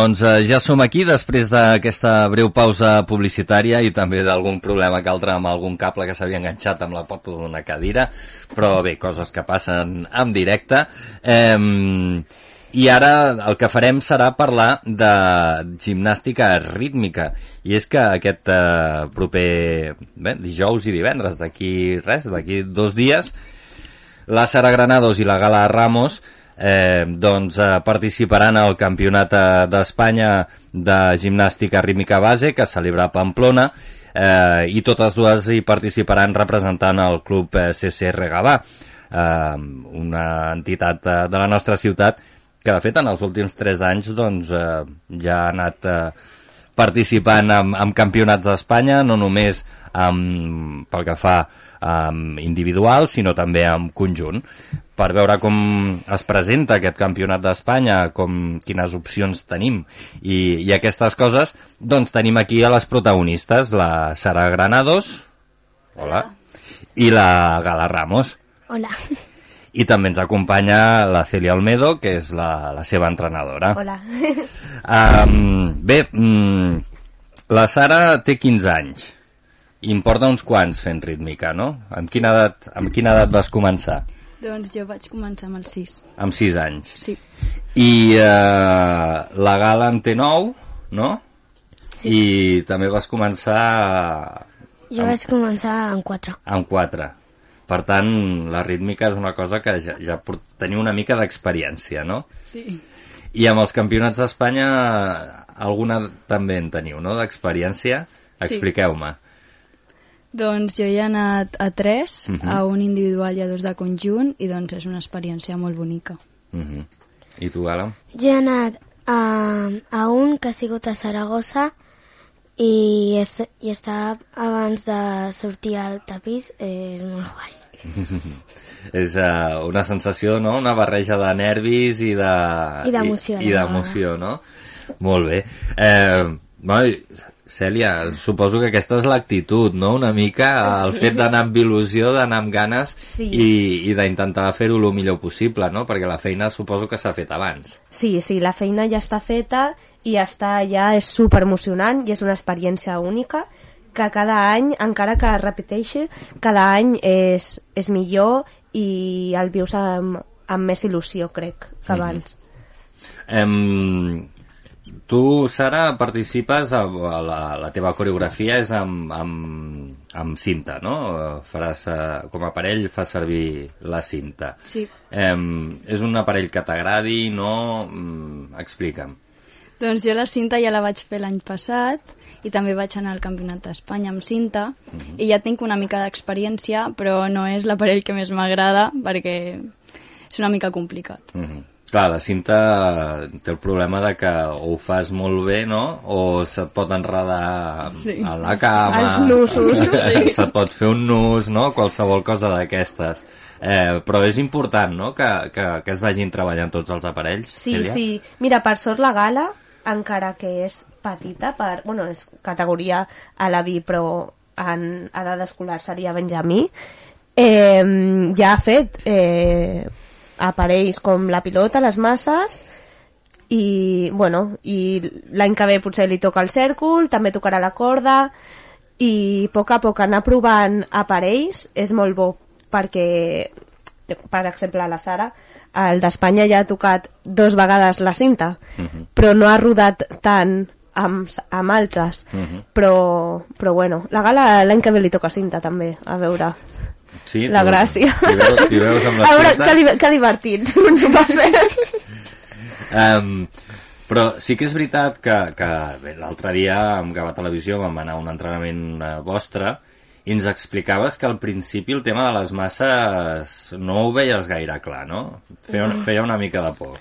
Doncs eh, ja som aquí després d'aquesta breu pausa publicitària i també d'algun problema que altre amb algun cable que s'havia enganxat amb la pota d'una cadira, però bé, coses que passen en directe. Eh, I ara el que farem serà parlar de gimnàstica rítmica i és que aquest eh, proper bé, dijous i divendres d'aquí res, d'aquí dos dies la Sara Granados i la Gala Ramos eh, doncs, eh, participaran al Campionat eh, d'Espanya de Gimnàstica Rítmica Base, que es celebra a Pamplona, eh, i totes dues hi participaran representant el club eh, CCR Gavà, eh, una entitat eh, de la nostra ciutat que de fet en els últims 3 anys doncs, eh, ja ha anat eh, participant en, en campionats d'Espanya, no només amb, pel que fa um, individual, sinó també en conjunt, per veure com es presenta aquest campionat d'Espanya, com quines opcions tenim i, i aquestes coses, doncs tenim aquí a les protagonistes, la Sara Granados, hola, i la Gala Ramos. Hola. I també ens acompanya la Celia Olmedo, que és la, la seva entrenadora. Hola. Um, bé, um, la Sara té 15 anys i em porta uns quants fent rítmica, no? Amb quina edat, amb quina edat vas començar? Doncs jo vaig començar amb els 6. Amb 6 anys. Sí. I eh, la Gala en té 9, no? Sí. I també vas començar Jo vaig començar amb 4. amb 4. Per tant, la rítmica és una cosa que ja, ja teniu una mica d'experiència, no? Sí. I amb els campionats d'Espanya alguna també en teniu, no?, d'experiència. Sí. Expliqueu-me. Doncs jo hi he anat a 3, Mhm. a un individual i a dos de conjunt, i doncs és una experiència molt bonica. Uh -huh. I tu, Gala? Jo he anat a, a un que ha sigut a Saragossa i, est i està abans de sortir al tapís, eh, és molt guai. és uh, una sensació, no?, una barreja de nervis i de... I d'emoció, I, i d'emoció, no? Molt bé. Eh, bueno, Cèlia, suposo que aquesta és l'actitud, no?, una mica el Sí. fet d'anar amb il·lusió, d'anar amb ganes Sí. i, i d'intentar fer-ho el millor possible, no?, perquè la feina suposo que s'ha fet abans. Sí, sí, la feina ja està feta i està, ja és super emocionant i és una experiència única que cada any, encara que es repeteixi, cada any és, és millor i el vius amb, amb més il·lusió, crec, que Mhm. abans. Em, tu, Sara, participes, a, a la, la teva coreografia és amb, amb, amb cinta, no? Faràs, eh, com a aparell fas servir la cinta. Sí. Em, és un aparell que t'agradi, no? Mm, explica'm. Doncs jo la cinta ja la vaig fer l'any passat i també vaig anar al Campionat d'Espanya amb cinta i ja tinc una mica d'experiència, però no és l'aparell que més m'agrada perquè és una mica complicat. Mm -hmm. Clar, la cinta té el problema de que o ho fas molt bé, no?, o se't pot enredar Sí. a la cama... Els nusos, sí. se't pot fer un nus, no?, qualsevol cosa d'aquestes. Eh, però és important, no?, que, que, que es vagin treballant tots els aparells. Sí, Sílvia? sí. Mira, per sort la gala, encara que és petita, per, bueno, és categoria a la vi, però en edat escolar seria Benjamí, eh, ja ha fet eh, aparells com la pilota, les masses, i, bueno, i l'any que ve potser li toca el cèrcol, també tocarà la corda, i a poc a poc anar provant aparells és molt bo, perquè per exemple, la Sara, el d'Espanya ja ha tocat dos vegades la cinta, Mhm. però no ha rodat tant amb, amb altres. Mhm. Però, però bueno, la gala l'any que ve li toca cinta també, a veure Sí, la tu- gràcia. t'hi veus- veus amb la a veure, cinta? que, que divertit, va ser. Um, però sí que és veritat que, que l'altre dia amb Gava Televisió vam anar a un entrenament eh, vostre i ens explicaves que al principi el tema de les masses no ho veies gaire clar, no? Feia, una- feia una mica de por.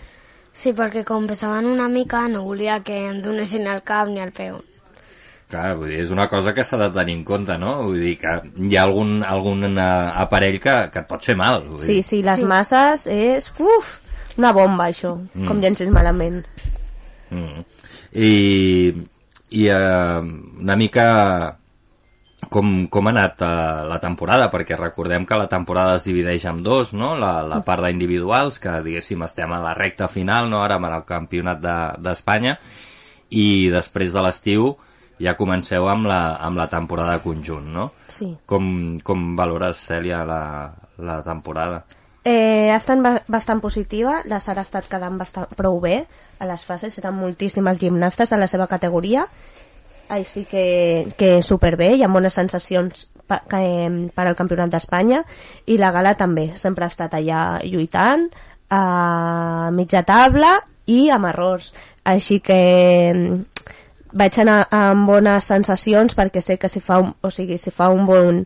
Sí, perquè com pesaven una mica no volia que em donessin el cap ni el peu. Clar, vull dir, és una cosa que s'ha de tenir en compte, no? Vull dir que hi ha algun, algun eh, aparell que, que et pot fer mal. Vull Sí, dir. sí, les masses és... Uf, una bomba, això, Mm. com llencis malament. Mm. I, i eh, una mica com, com ha anat eh, la temporada, perquè recordem que la temporada es divideix en dos, no? La, la part d'individuals, que diguéssim estem a la recta final, no? ara amb el campionat de- d'Espanya, i després de l'estiu ja comenceu amb la, amb la temporada conjunt, no? Sí. Com, com valores, Cèlia, la, la temporada? Eh, ha estat ba- bastant positiva, la Sara ha estat quedant bastant, prou bé a les fases, eren moltíssimes gimnastes a la seva categoria, així que, que superbé, hi ha bones sensacions eh, per al Campionat d'Espanya i la gala també, sempre ha estat allà lluitant, a mitja taula i amb errors, així que vaig anar amb bones sensacions perquè sé que si fa un, o sigui, si fa un bon,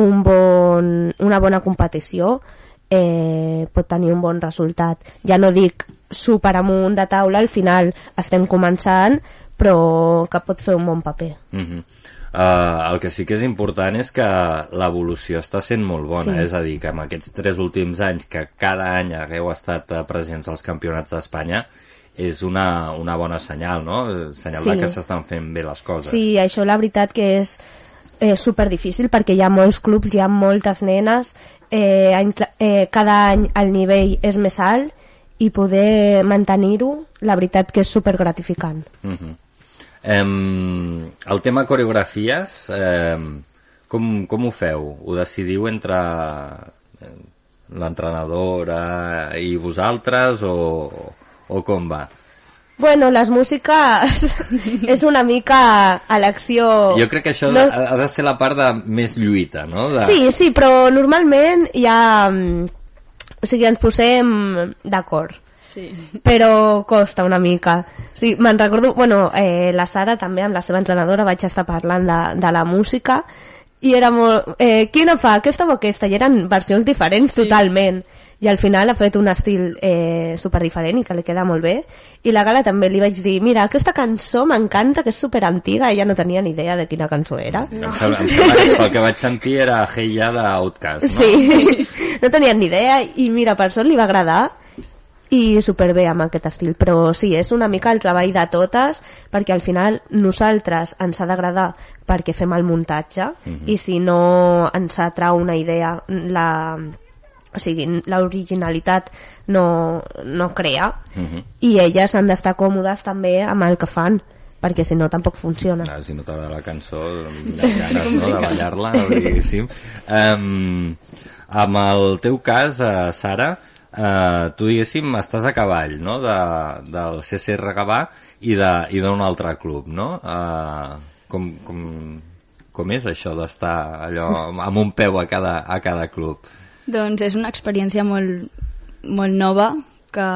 un bon, una bona competició eh, pot tenir un bon resultat. Ja no dic super amunt de taula, al final estem començant, però que pot fer un bon paper. Uh -huh. uh, el que sí que és important és que l'evolució està sent molt bona, Sí. és a dir, que en aquests tres últims anys que cada any hagueu estat eh, presents als campionats d'Espanya és una, una bona senyal, no? Senyal Sí. que s'estan fent bé les coses. Sí, això la veritat que és eh, super difícil perquè hi ha molts clubs, hi ha moltes nenes, eh, any, eh, cada any el nivell és més alt i poder mantenir-ho, la veritat que és super gratificant. Uh -huh. um, el tema coreografies, um, com, com ho feu? Ho decidiu entre eh, l'entrenadora i vosaltres o, o com va? Bueno, les músiques és una mica elecció... Jo crec que això No- ha, de ser la part de més lluita, no? De... Sí, sí, però normalment hi ha... mm, O sigui, ens posem d'acord. Sí. Però costa una mica. Sí, me'n recordo... Bueno, eh, la Sara també, amb la seva entrenadora, vaig estar parlant de, de la música i era molt... Eh, quina fa? Aquesta o aquesta? I eren versions diferents sí. totalment. I al final ha fet un estil eh, super diferent i que li queda molt bé. I la Gala també li vaig dir, mira, aquesta cançó m'encanta, que és super antiga, ella no tenia ni idea de quina cançó era. Em sembla, em sembla que pel que vaig sentir era Hey Ya d'Outcast, no? Sí, no tenien ni idea i mira, per sort li va agradar i superbé amb aquest estil, però sí, és una mica el treball de totes perquè al final nosaltres ens ha d'agradar perquè fem el muntatge Mhm. i si no ens atrau una idea la, o sigui, l'originalitat no, no crea Mhm. i elles han d'estar còmodes també amb el que fan perquè si no tampoc funciona Ah, si no t'agrada la cançó, les ganes no, de ballar-la, diguéssim. Um, amb el teu cas, uh, Sara, uh, tu, diguéssim, estàs a cavall, no?, de, del CCR Gavà i d'un altre club, no? Uh, com, com, com és això d'estar allò amb un peu a cada, a cada club? Doncs és una experiència molt, molt nova que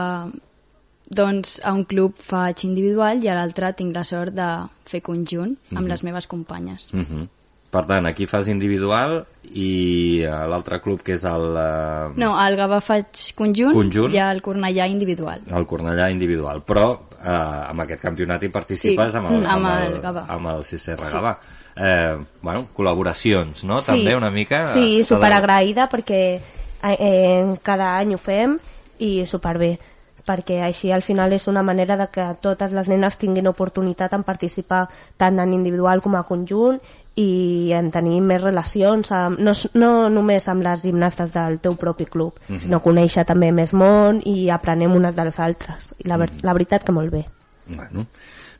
doncs, a un club faig individual i a l'altre tinc la sort de fer conjunt amb Mhm. les meves companyes. Uh -huh. Per tant, aquí fas individual i a l'altre club, que és el... Uh, No, al Gavà faig conjunt, Conjunt. i al Cornellà individual. el Cornellà individual, però eh, amb aquest campionat hi participes Sí, amb el, amb el Gavà. amb el CCR Sí. Gavà. Eh, bueno, col·laboracions, no? Sí. També una mica... Sí, superagraïda perquè eh, eh, cada any ho fem i superbé perquè així al final és una manera de que totes les nenes tinguin oportunitat en participar tant en individual com a conjunt i en tenir més relacions amb, no, no només amb les gimnastes del teu propi club, Mhm. sinó conèixer també més món i aprenem unes de les altres i la, ver la veritat que molt bé Bueno,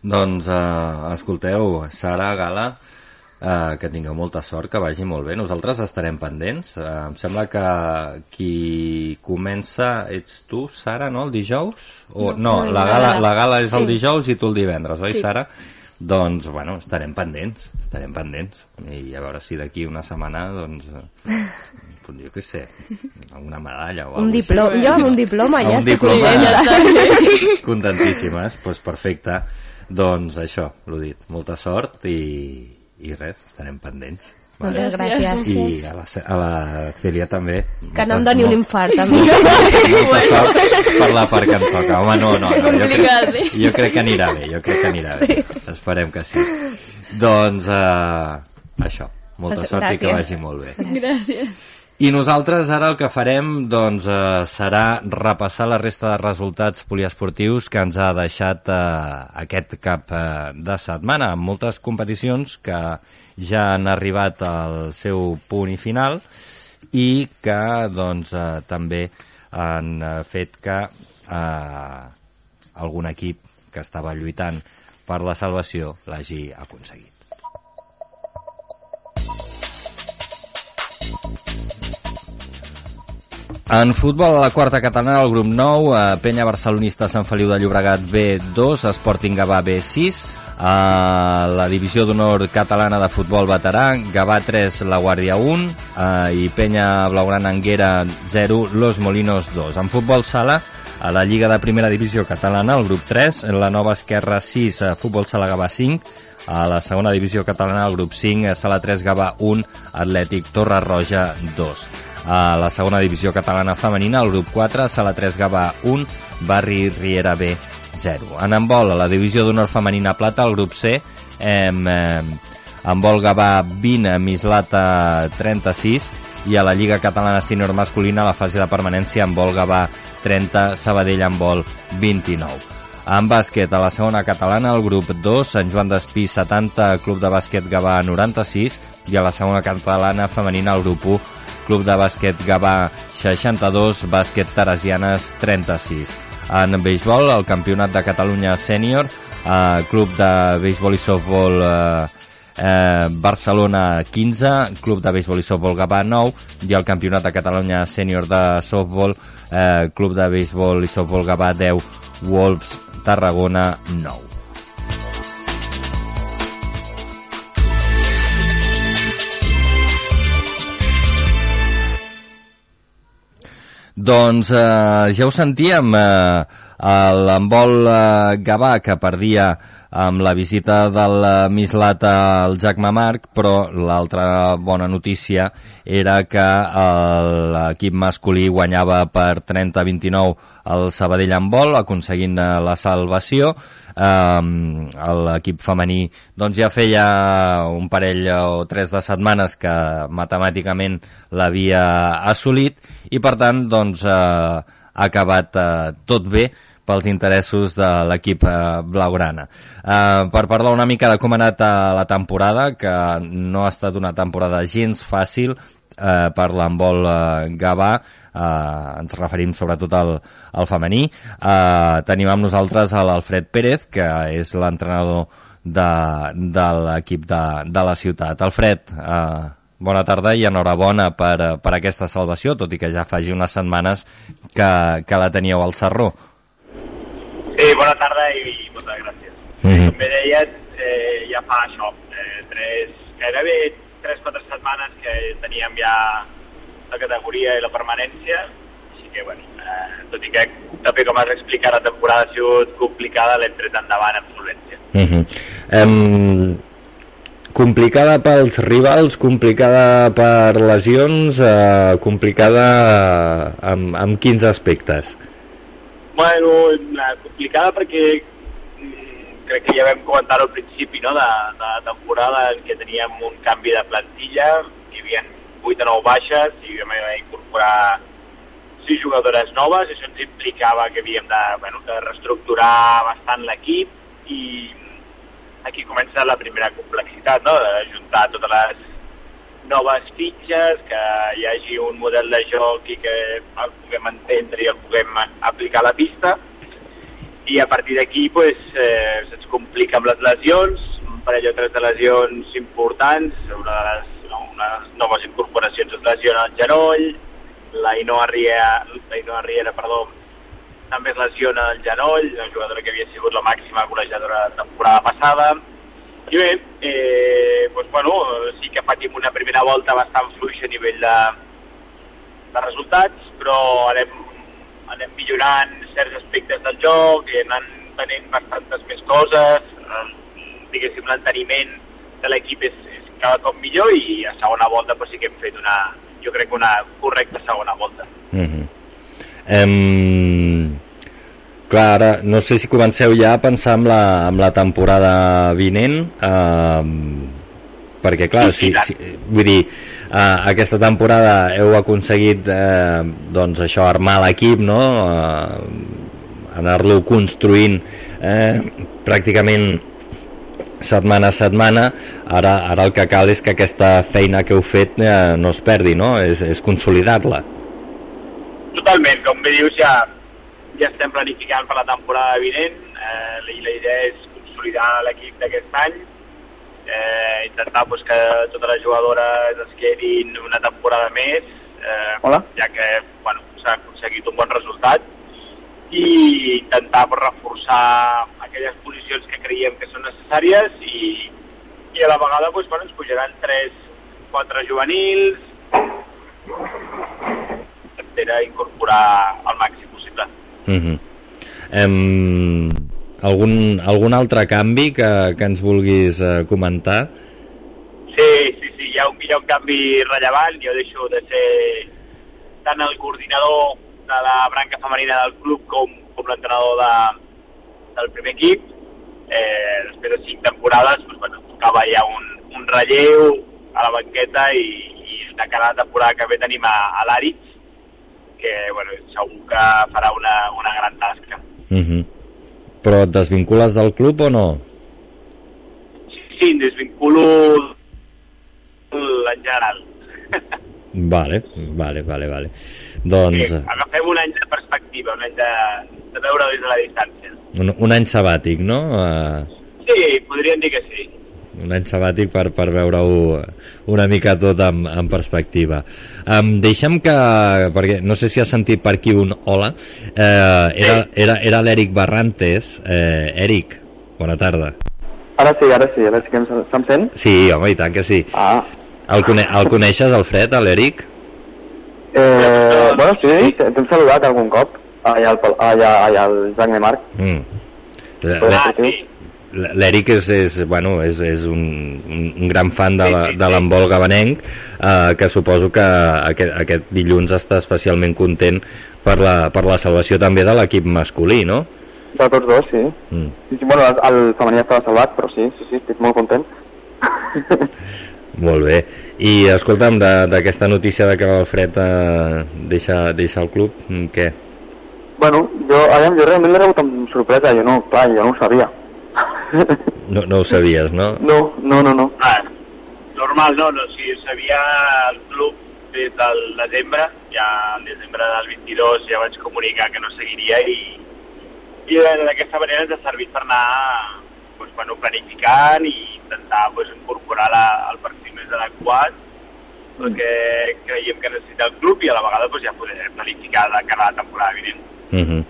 doncs, eh, escolteu, Sara, Gala, eh, que tingueu molta sort, que vagi molt bé. Nosaltres estarem pendents. Eh, em sembla que qui comença ets tu, Sara, no? El dijous? O, no, no, la, la gala, la gala és el Sí. dijous i tu el divendres, oi, Sí. Sara? Doncs, bueno, estarem pendents, estarem pendents. I a veure si d'aquí una setmana, doncs, doncs jo què sé, alguna medalla o Un diploma, jo amb un diploma ja un estic diploma, contentíssimes, doncs perfecte. Doncs això, l'ho dit, molta sort i, i res, estarem pendents. Moltes gràcies. I a la, a la Celia també. Que no em doni un infart, a mi. Molta sort per la part que em toca. Home, no, no, no jo, crec, eh? jo crec que anirà bé, jo crec que anirà bé. Esperem que sí. Doncs uh, això, molta Doncs sort i que gràcies. vagi molt bé. Gràcies. I nosaltres ara el que farem doncs, eh, serà repassar la resta de resultats poliesportius que ens ha deixat eh, aquest cap eh, de setmana, amb moltes competicions que ja han arribat al seu punt i final i que doncs, eh, també han eh, fet que eh, algun equip que estava lluitant per la salvació l'hagi aconseguit. En futbol, a la quarta catalana, el grup 9, eh, Penya Barcelonista Sant Feliu de Llobregat B2, Sporting Gavà B6, a la divisió d'honor catalana de futbol veterà, Gavà 3, La Guàrdia 1 eh, i Penya Blaugrana Anguera 0, Los Molinos 2. En futbol sala, a la Lliga de Primera Divisió Catalana, el grup 3, en la Nova Esquerra 6, eh, Futbol Sala Gavà 5, a la segona divisió catalana, el grup 5, eh, Sala 3 Gavà 1, Atlètic Torre Roja 2. A la segona divisió catalana femenina, el grup 4, Sala 3 Gavà 1, Barri Riera B 0. En handbol, a la divisió d'honor femenina plata, el grup C, em, em, handbol Gavà 20, Mislata 36, i a la Lliga Catalana Senior Masculina, a la fase de permanència, handbol Gavà 30, Sabadell handbol 29. En bàsquet, a la segona catalana, el grup 2, Sant Joan d'Espí 70, Club de Bàsquet Gavà 96, i a la segona catalana femenina, el grup 1, Club de Bàsquet Gavà 62, Bàsquet Teresianes 36. En béisbol, el Campionat de Catalunya Sènior, eh, Club de Béisbol i Softbol eh, eh, Barcelona 15, Club de Béisbol i Softbol Gavà 9 i el Campionat de Catalunya Sènior de Softbol, eh, Club de Béisbol i Softbol Gavà 10, Wolves Tarragona 9. Doncs eh, ja ho sentíem, eh, l'embol eh, Gavà que perdia amb la visita del eh, Mislata al Jacme Marc, però l'altra bona notícia era que eh, l'equip masculí guanyava per 30-29 el Sabadell en vol, aconseguint eh, la salvació. Um, l'equip femení doncs ja feia un parell o tres de setmanes que matemàticament l'havia assolit i per tant doncs eh, ha acabat eh, tot bé pels interessos de l'equip eh, blaugrana. Eh, per parlar una mica de com ha anat eh, la temporada, que no ha estat una temporada gens fàcil eh, per l'embol eh, Gavà, eh, ens referim sobretot al, al femení. Eh, tenim amb nosaltres l'Alfred Pérez, que és l'entrenador de, de l'equip de, de la ciutat. Alfred, eh, bona tarda i enhorabona per, per aquesta salvació, tot i que ja faci unes setmanes que, que la teníeu al Sarró. Sí, bona tarda i moltes gràcies. Mhm. Com bé deies, eh, ja fa això, eh, tres, gairebé 3-4 setmanes que teníem ja la categoria i la permanència, així que, bueno, eh, tot i que també com has explicat la temporada ha sigut complicada, l'hem tret endavant amb solvència. Uh -huh. um, complicada pels rivals, complicada per lesions, uh, complicada amb, amb quins aspectes? Bueno, eh, complicada perquè mm, crec que ja vam comentar al principi no, de, de la temporada en què teníem un canvi de plantilla, hi havia 8 o 9 baixes i vam d'incorporar 6 jugadores noves, això ens implicava que havíem de, bueno, de reestructurar bastant l'equip i aquí comença la primera complexitat, no? de juntar totes les noves fitxes, que hi hagi un model de joc i que el puguem entendre i el puguem aplicar a la pista. I a partir d'aquí pues, eh, se'ns complica amb les lesions, un parell o tres de lesions importants, una de les, unes noves incorporacions es lesiona el genoll, la Inoa Riera, la Inoa Riera perdó, també es lesiona el genoll, una jugadora que havia sigut la màxima golejadora de la temporada passada. I bé, eh, doncs, bueno, sí que patim una primera volta bastant fluixa a nivell de, de resultats, però anem, anem millorant certs aspectes del joc i anant venent bastantes més coses, eh, diguéssim, l'enteniment de l'equip és cada cop millor i a segona volta doncs, sí que hem fet una, jo crec que una correcta segona volta. Mm -hmm. em... Clar, ara no sé si comenceu ja a pensar en la, en la temporada vinent, eh, perquè clar, si, si, vull dir, eh, aquesta temporada heu aconseguit eh, doncs això, armar l'equip, no? Eh, anar-lo construint eh, pràcticament setmana a setmana, ara, ara el que cal és que aquesta feina que heu fet eh, no es perdi, no? És, és consolidar-la. Totalment, com bé dius, ja, ja estem planificant per la temporada vinent eh, i la idea és consolidar l'equip d'aquest any, eh, intentar pues, que totes les jugadores es quedin una temporada més, eh, Hola. ja que bueno, s'ha aconseguit un bon resultat, i intentar reforçar aquelles posicions que creiem que són necessàries i, i a la vegada pues, bueno, ens pujaran 3, 4 juvenils, etcètera, incorporar al màxim possible. Uh -huh. em, algun, algun altre canvi que, que ens vulguis eh, comentar? Sí, sí, sí, hi ha, un, hi ha un canvi rellevant, jo deixo de ser tant el coordinador de la branca femenina del club com, com l'entrenador de, del primer equip. Eh, després de cinc temporades, doncs, bueno, tocava ja un, un relleu a la banqueta i, i de cara a la temporada que ve tenim a, a l'Àrids, que bueno, segur que farà una, una gran tasca. Uh -huh. Però et desvincules del club o no? Sí, em desvinculo en general. Vale, vale, vale, vale. Doncs Sí, agafem un any de perspectiva, un any de, de veure des de la distància. un, un any sabàtic, no? Uh, Sí, podríem dir que sí. un any sabàtic per, per veure-ho una mica tot en, en perspectiva. Um, deixa'm que, perquè no sé si has sentit per aquí un hola, eh, era, era, era l'Eric Barrantes. Eh, Eric, bona tarda. Ara sí, ara sí, ara sí que em, se'm sent? Sí, home, i tant que sí. Ah. El, cone el coneixes, el Fred, l'Eric? Eh, bueno, sí, t'hem saludat algun cop, allà al, allà, allà al Joan de Marc. Mm. L'Eric és, és, bueno, és, és un, un, gran fan de l'handbol gabanenc eh, que suposo que aquest, aquest dilluns està especialment content per la, per la salvació també de l'equip masculí, no? De tots dos, sí. Mm. sí, sí bueno, el, el femení estava salvat, però sí, sí, sí, estic molt content. Molt bé. I escolta'm, de- d'aquesta notícia de que l'Alfred eh, deixa, deixa el club, mm, què? Bueno, jo, aviam, jo realment l'he rebut amb sorpresa, jo no, clar, jo no ho sabia. No, no ho sabies, no? No, no, no, no. Ah, normal, no, no, si sabia el club des del desembre, ja el desembre del 22 ja vaig comunicar que no seguiria i, i d'aquesta manera ens ha servit per anar bueno, planificant i intentar pues, incorporar la, el perfil més adequat el que creiem que necessita el club i a la vegada pues, ja poder planificar de cara a la temporada vinent. Uh -huh.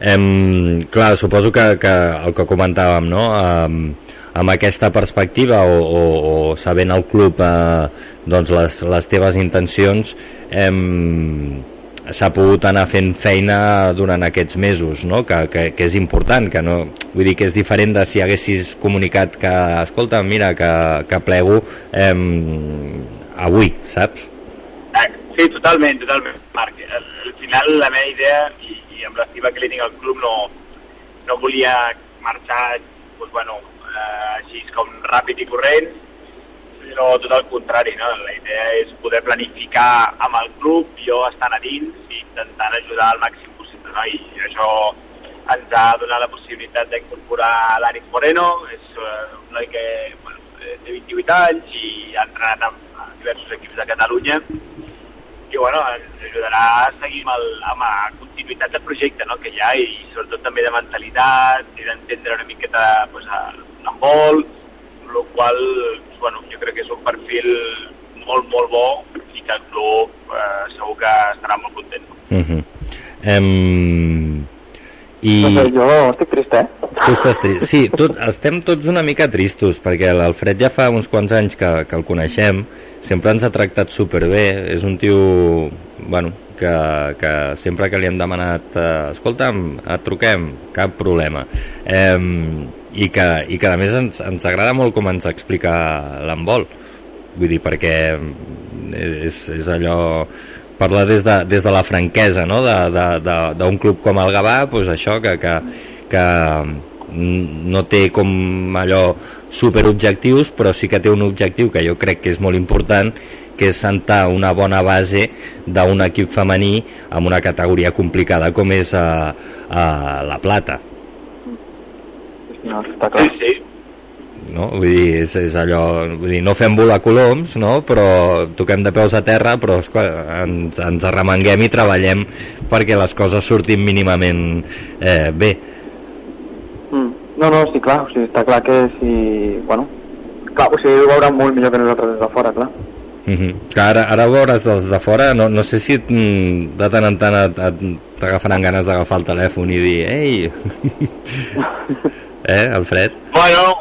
em, clar, suposo que, que el que comentàvem, no? Um, amb aquesta perspectiva o, o, o sabent el club eh, doncs les, les teves intencions em, s'ha pogut anar fent feina durant aquests mesos no? que, que, que és important que no, vull dir que és diferent de si haguessis comunicat que, escolta, mira que, que plego em, avui, saps? Sí, totalment, totalment, Marc. Al, al final la meva idea, i, i amb que li tinc al club, no, no volia marxar doncs, bueno, eh, així com ràpid i corrent, sinó tot el contrari, no? La idea és poder planificar amb el club, jo estant a dins i intentant ajudar al màxim possible, no? I això ens ha donat la possibilitat d'incorporar l'Àric Moreno, és eh, un noi que bueno, eh, té 28 anys i ha entrenat amb, diversos equips de Catalunya i bueno, ens ajudarà a seguir amb, el, amb la continuïtat del projecte no, que hi ha i sobretot també de mentalitat i d'entendre una miqueta pues, l'handbol, amb la qual bueno, jo crec que és un perfil molt, molt bo i que el club eh, segur que estarà molt content. Uh -huh. em... I... Doncs jo estic trist, eh? Tu estàs trist. Sí, tot, estem tots una mica tristos, perquè l'Alfred ja fa uns quants anys que, que el coneixem, sempre ens ha tractat superbé, és un tio, bueno, que, que sempre que li hem demanat eh, escolta'm, et truquem, cap problema eh, i, que, i que a més ens, ens agrada molt com ens explica l'embol vull dir, perquè és, és allò parlar des de, des de la franquesa no? d'un club com el Gavà pues això, que, que, que no té com allò superobjectius però sí que té un objectiu que jo crec que és molt important que és sentar una bona base d'un equip femení amb una categoria complicada com és a, a la plata no, està clar. Sí, sí. no? Vull dir, és, és allò, vull dir, no fem volar coloms, no? però toquem de peus a terra, però esclar, ens, ens arremanguem i treballem perquè les coses surtin mínimament eh, bé. Mm. No, no, sí, clar, o sigui, està clar que si... Bueno, clar, o sigui, ho veuran molt millor que nosaltres des de fora, clar. Uh -huh. que ara, ara ho veuràs des de fora no, no sé si mm, de tant en tant t'agafaran ganes d'agafar el telèfon i dir ei eh, Alfred? Bueno,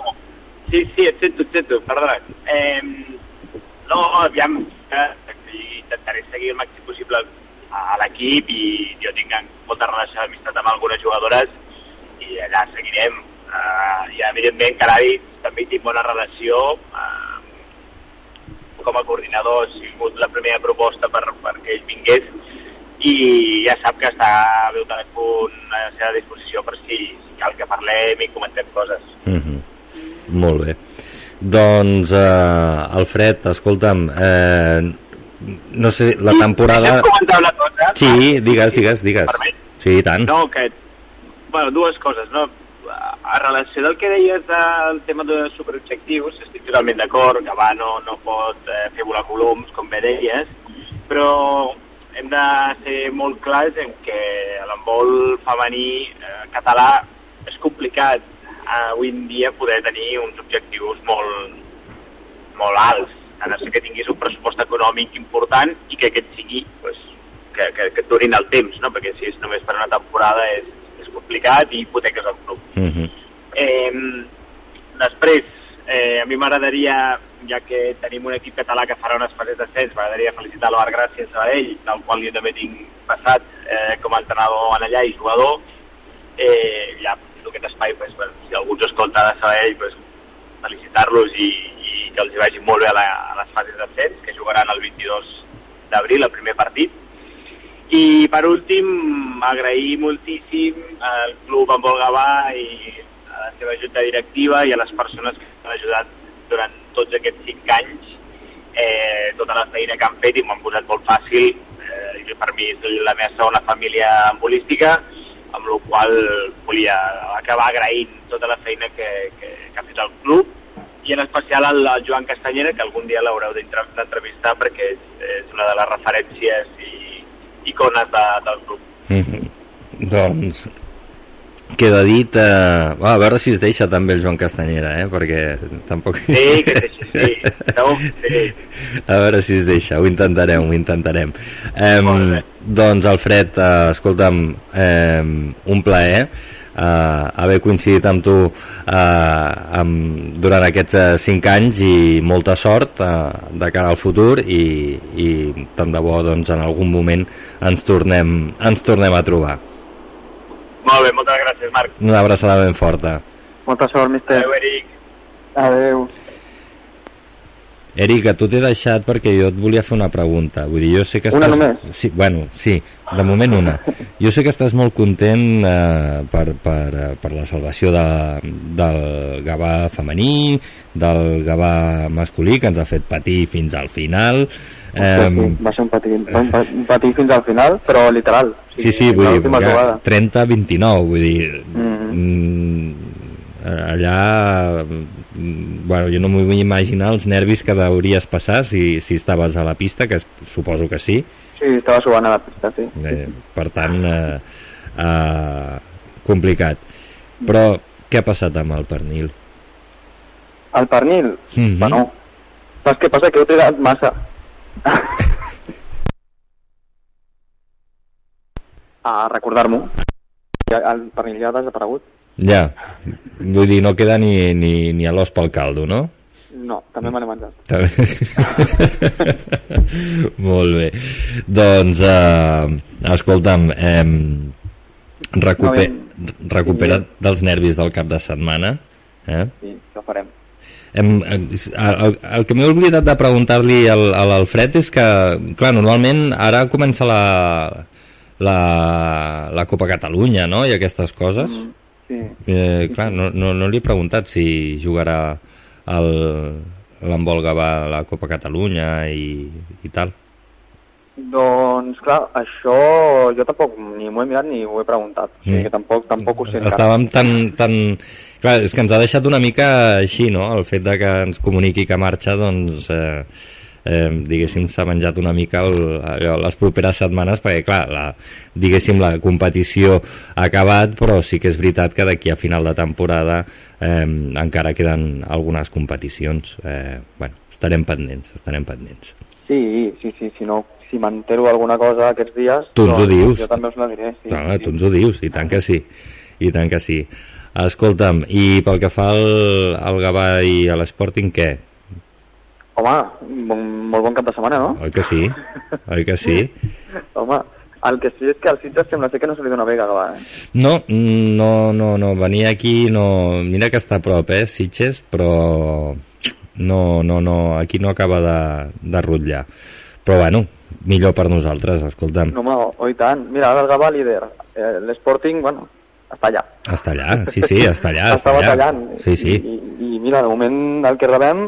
sí, sí, et sento, et sento, perdona. Eh, no, aviam, eh, intentaré seguir el màxim possible a l'equip i jo tinc molta relació d'amistat amb algunes jugadores i allà seguirem. Eh, I evidentment, Carai, també tinc bona relació. Eh, com a coordinador ha sigut la primera proposta per, perquè ell vingués i ja sap que està bé el telèfon a la seva disposició per si, si cal que parlem i comentem coses. Uh -huh. Molt bé. Doncs, eh, Alfred, escolta'm, eh, no sé, la temporada... Hem comentat una cosa. Sí, digues, digues, digues. Permet? Sí, i tant. No, que... Bueno, dues coses, no? A relació del que deies del tema de superobjectius, estic totalment d'acord, que va no, no pot eh, fer volar coloms, com bé deies, però hem de ser molt clars en que l'embol femení eh, català és complicat eh, avui en dia poder tenir uns objectius molt, molt alts, a no ser que tinguis un pressupost econòmic important i que aquest sigui pues, que, que, que et durin el temps, no? perquè si és només per una temporada és, és complicat i hipoteques el club. Uh -huh. Eh, després, eh, a mi m'agradaria, ja que tenim un equip català que farà unes fases d'ascens, m'agradaria felicitar l'Oar Gràcies a ell, del qual jo també tinc passat eh, com a entrenador en allà i jugador. Eh, ja, aquest espai, pues, bueno, si algú ens escolta de Sabadell, pues, felicitar-los i, i que els vagi molt bé a, la, a les fases d'ascens, que jugaran el 22 d'abril, el primer partit. I per últim, agrair moltíssim al club en Volgavà i a la seva junta directiva i a les persones que m'han ajudat durant tots aquests cinc anys eh, tota la feina que han fet i m'han posat molt fàcil eh, i per mi és la meva segona família embolística amb la qual volia acabar agraint tota la feina que, que, que ha fet el club i en especial al, al Joan Castanyera que algun dia l'haureu d'entre- d'entrevistar perquè és, és una de les referències i icones de, del club. Uh -huh. Doncs, queda dit... Eh, va, a veure si es deixa també el Joan Castanyera, eh? Perquè tampoc... Sí, que sí, sí. Segur, sí. A veure si es deixa, ho intentarem, ho intentarem. Eh, doncs, Alfred, eh, escolta'm, eh, un plaer eh, haver coincidit amb tu eh, amb, durant aquests eh, cinc anys i molta sort eh, de cara al futur i, i tant de bo doncs, en algun moment ens tornem, ens tornem a trobar. Molt bé, moltes gràcies, Marc. Una abraçada ben forta. Molta sort, mister. Adéu, Eric. Adéu. Eric, a tu t'he deixat perquè jo et volia fer una pregunta. Vull dir, jo sé que Una estàs... només? Sí, bueno, sí, de moment una. Jo sé que estàs molt content eh, per, per, eh, per la salvació de, del Gavà femení, del Gavà masculí, que ens ha fet patir fins al final. Sí, va ser un patí, un, pa- un patí fins al final, però literal. O Sí, sí, vull dir, l'última ja jugada. 30-29, vull dir... Mhm. Mm, allà mm, bueno, jo no m'ho vull imaginar els nervis que deuries passar si, si estaves a la pista, que suposo que sí Sí, estava suant a la pista, sí. eh, per tant eh, eh, complicat però què ha passat amb el pernil? El pernil? Mhm. Bueno, saps què passa? Que heu trigat massa. A recordar-m'ho. El pernil ja ha desaparegut? Ja, vull dir, no queda ni, ni, ni a l'os pel caldo, no? No, també me l'he menjat. També. Molt bé. Doncs, eh, escolta'm, eh, recuper, recupera't dels nervis del cap de setmana. Eh? Sí, això farem. Hem, el, el, que m'he oblidat de preguntar-li al, a l'Alfred és que, clar, normalment ara comença la, la, la Copa Catalunya, no?, i aquestes coses. Mm, sí. Eh, clar, no, no, no li he preguntat si jugarà l'handbol Gavà a la Copa Catalunya i, i tal. Doncs, clar, això jo tampoc ni m'ho he mirat ni ho he preguntat. O sigui Mm. que tampoc, tampoc ho sé encara. Estàvem tan, tan... Clar, és que ens ha deixat una mica així, no?, el fet de que ens comuniqui que marxa, doncs, eh, eh, diguéssim, s'ha menjat una mica el, allò, les properes setmanes, perquè, clar, la, diguéssim, la competició ha acabat, però sí que és veritat que d'aquí a final de temporada eh, encara queden algunes competicions. Eh, bueno, estarem pendents, estarem pendents. Sí, sí, sí, si no, si m'entero alguna cosa aquests dies... Tu ens ho doncs dius. Jo també us la diré, sí. Clar, tu ens ho dius, i tant que sí. I tant que sí. Escolta'm, i pel que fa al, al Gavà i a l'Sporting, què? Home, bon, molt bon cap de setmana, no? Oi que sí? Oi que sí? Home, el que sí és que al Sitges sembla ser que no se li dona bé Gavà, eh? No, no, no, no, venir aquí no... Mira que està a prop, eh, Sitges, però no, no, no, aquí no acaba de, de rutllar. Però bueno, millor per nosaltres, escolta'm. No, home, oh, i tant. Mira, ara el Gavà líder. Eh, L'Sporting, bueno, està allà. Està allà, sí, sí, està allà, està batallant. Sí, sí. I, i, mira, de moment el que rebem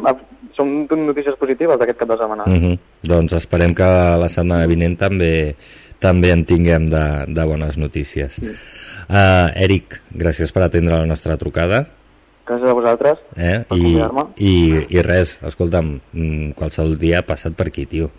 són notícies positives d'aquest cap de setmana. Mm -hmm. Doncs esperem que la setmana vinent també també en tinguem de, de bones notícies. Sí. Uh, Eric, gràcies per atendre la nostra trucada. Gràcies a vosaltres. Eh? Per I, convidar-me. i, I res, escolta'm, mm, qualsevol dia passat per aquí, tio.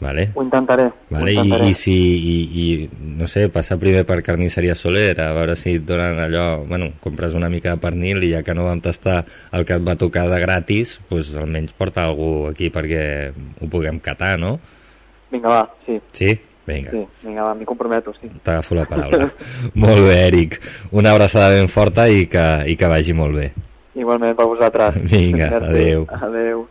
Vale? Ho intentaré. Vale? ho I, intentaré. i si, i, i, no sé, passar primer per carnisseria Soler, a veure si et donen allò, bueno, compres una mica de pernil i ja que no vam tastar el que et va tocar de gratis, pues almenys porta algú aquí perquè ho puguem catar, no? Vinga, va, sí. Sí? Vinga, Sí, vinga, va, m'hi comprometo, sí. t'agafo la paraula. molt bé, Eric. Una abraçada ben forta i que, i que vagi molt bé. Igualment per vosaltres. Vinga, Merci. adeu. Adeu.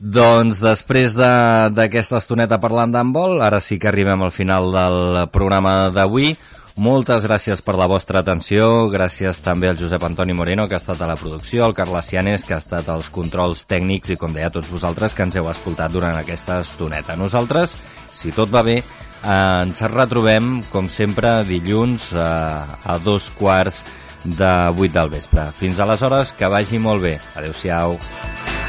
Doncs després de- d'aquesta estoneta parlant d'handbol, ara sí que arribem al final del programa d'avui. Moltes gràcies per la vostra atenció, gràcies també al Josep Antoni Moreno, que ha estat a la producció, al Carles Cianes, que ha estat als controls tècnics, i com deia, a tots vosaltres que ens heu escoltat durant aquesta estoneta. Nosaltres, si tot va bé, eh, ens retrobem, com sempre, dilluns eh, a dos quarts de vuit del vespre. Fins aleshores, que vagi molt bé. Adéu-siau. Y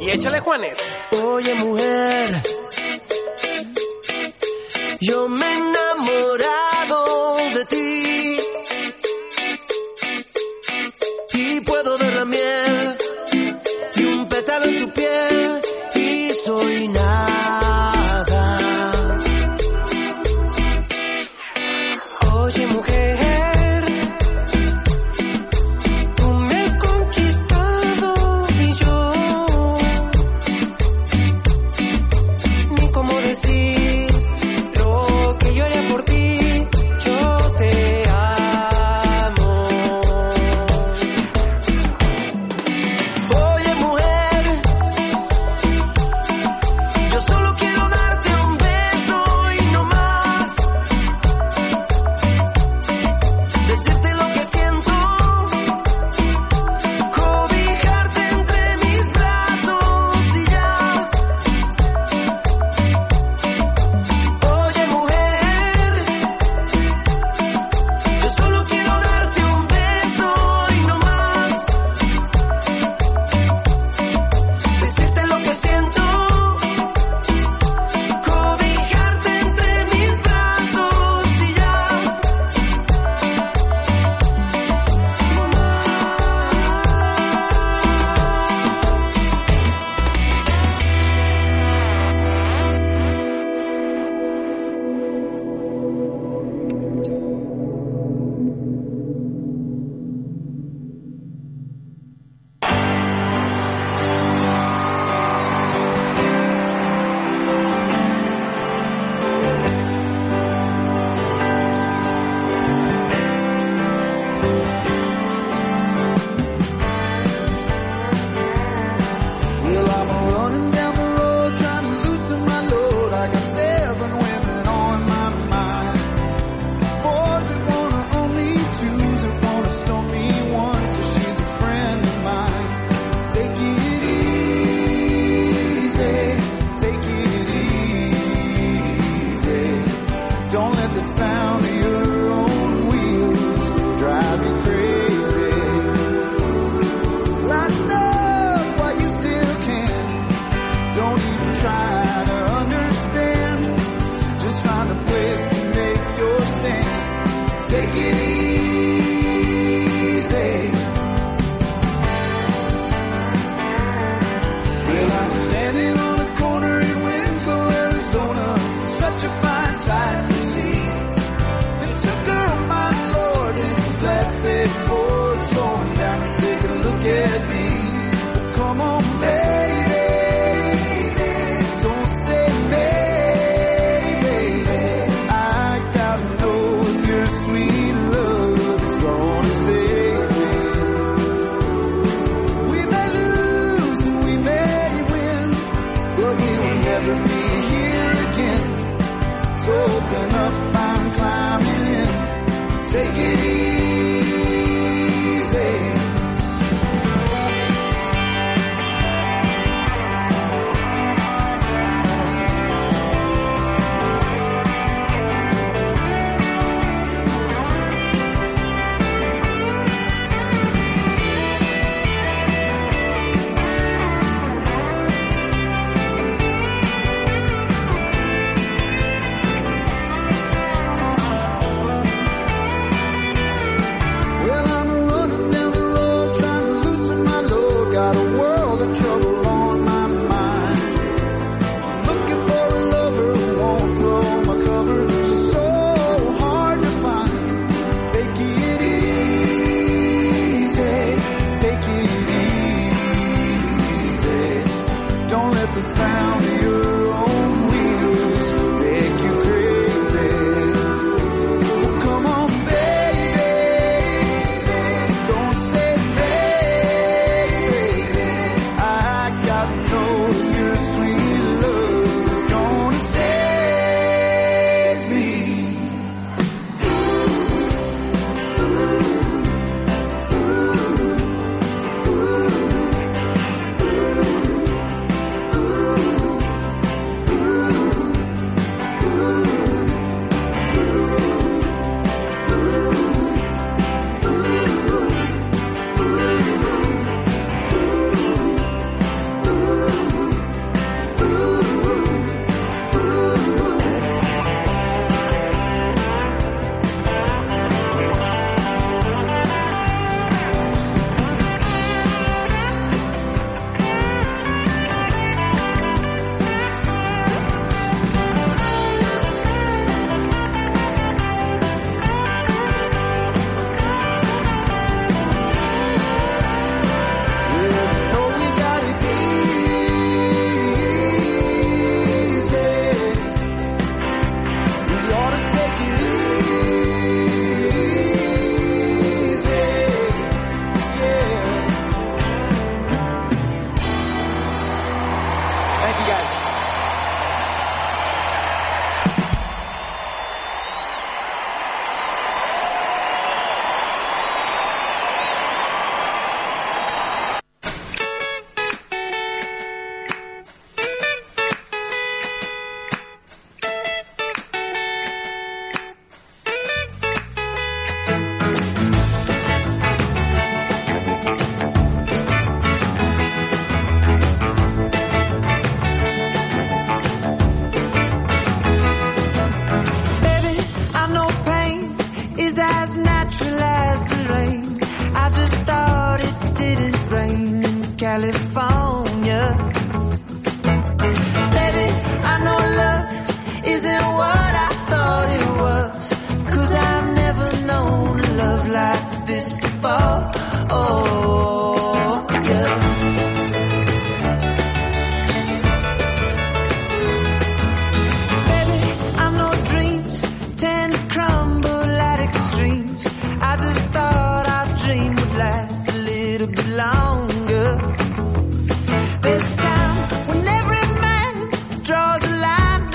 Y échale Juanes.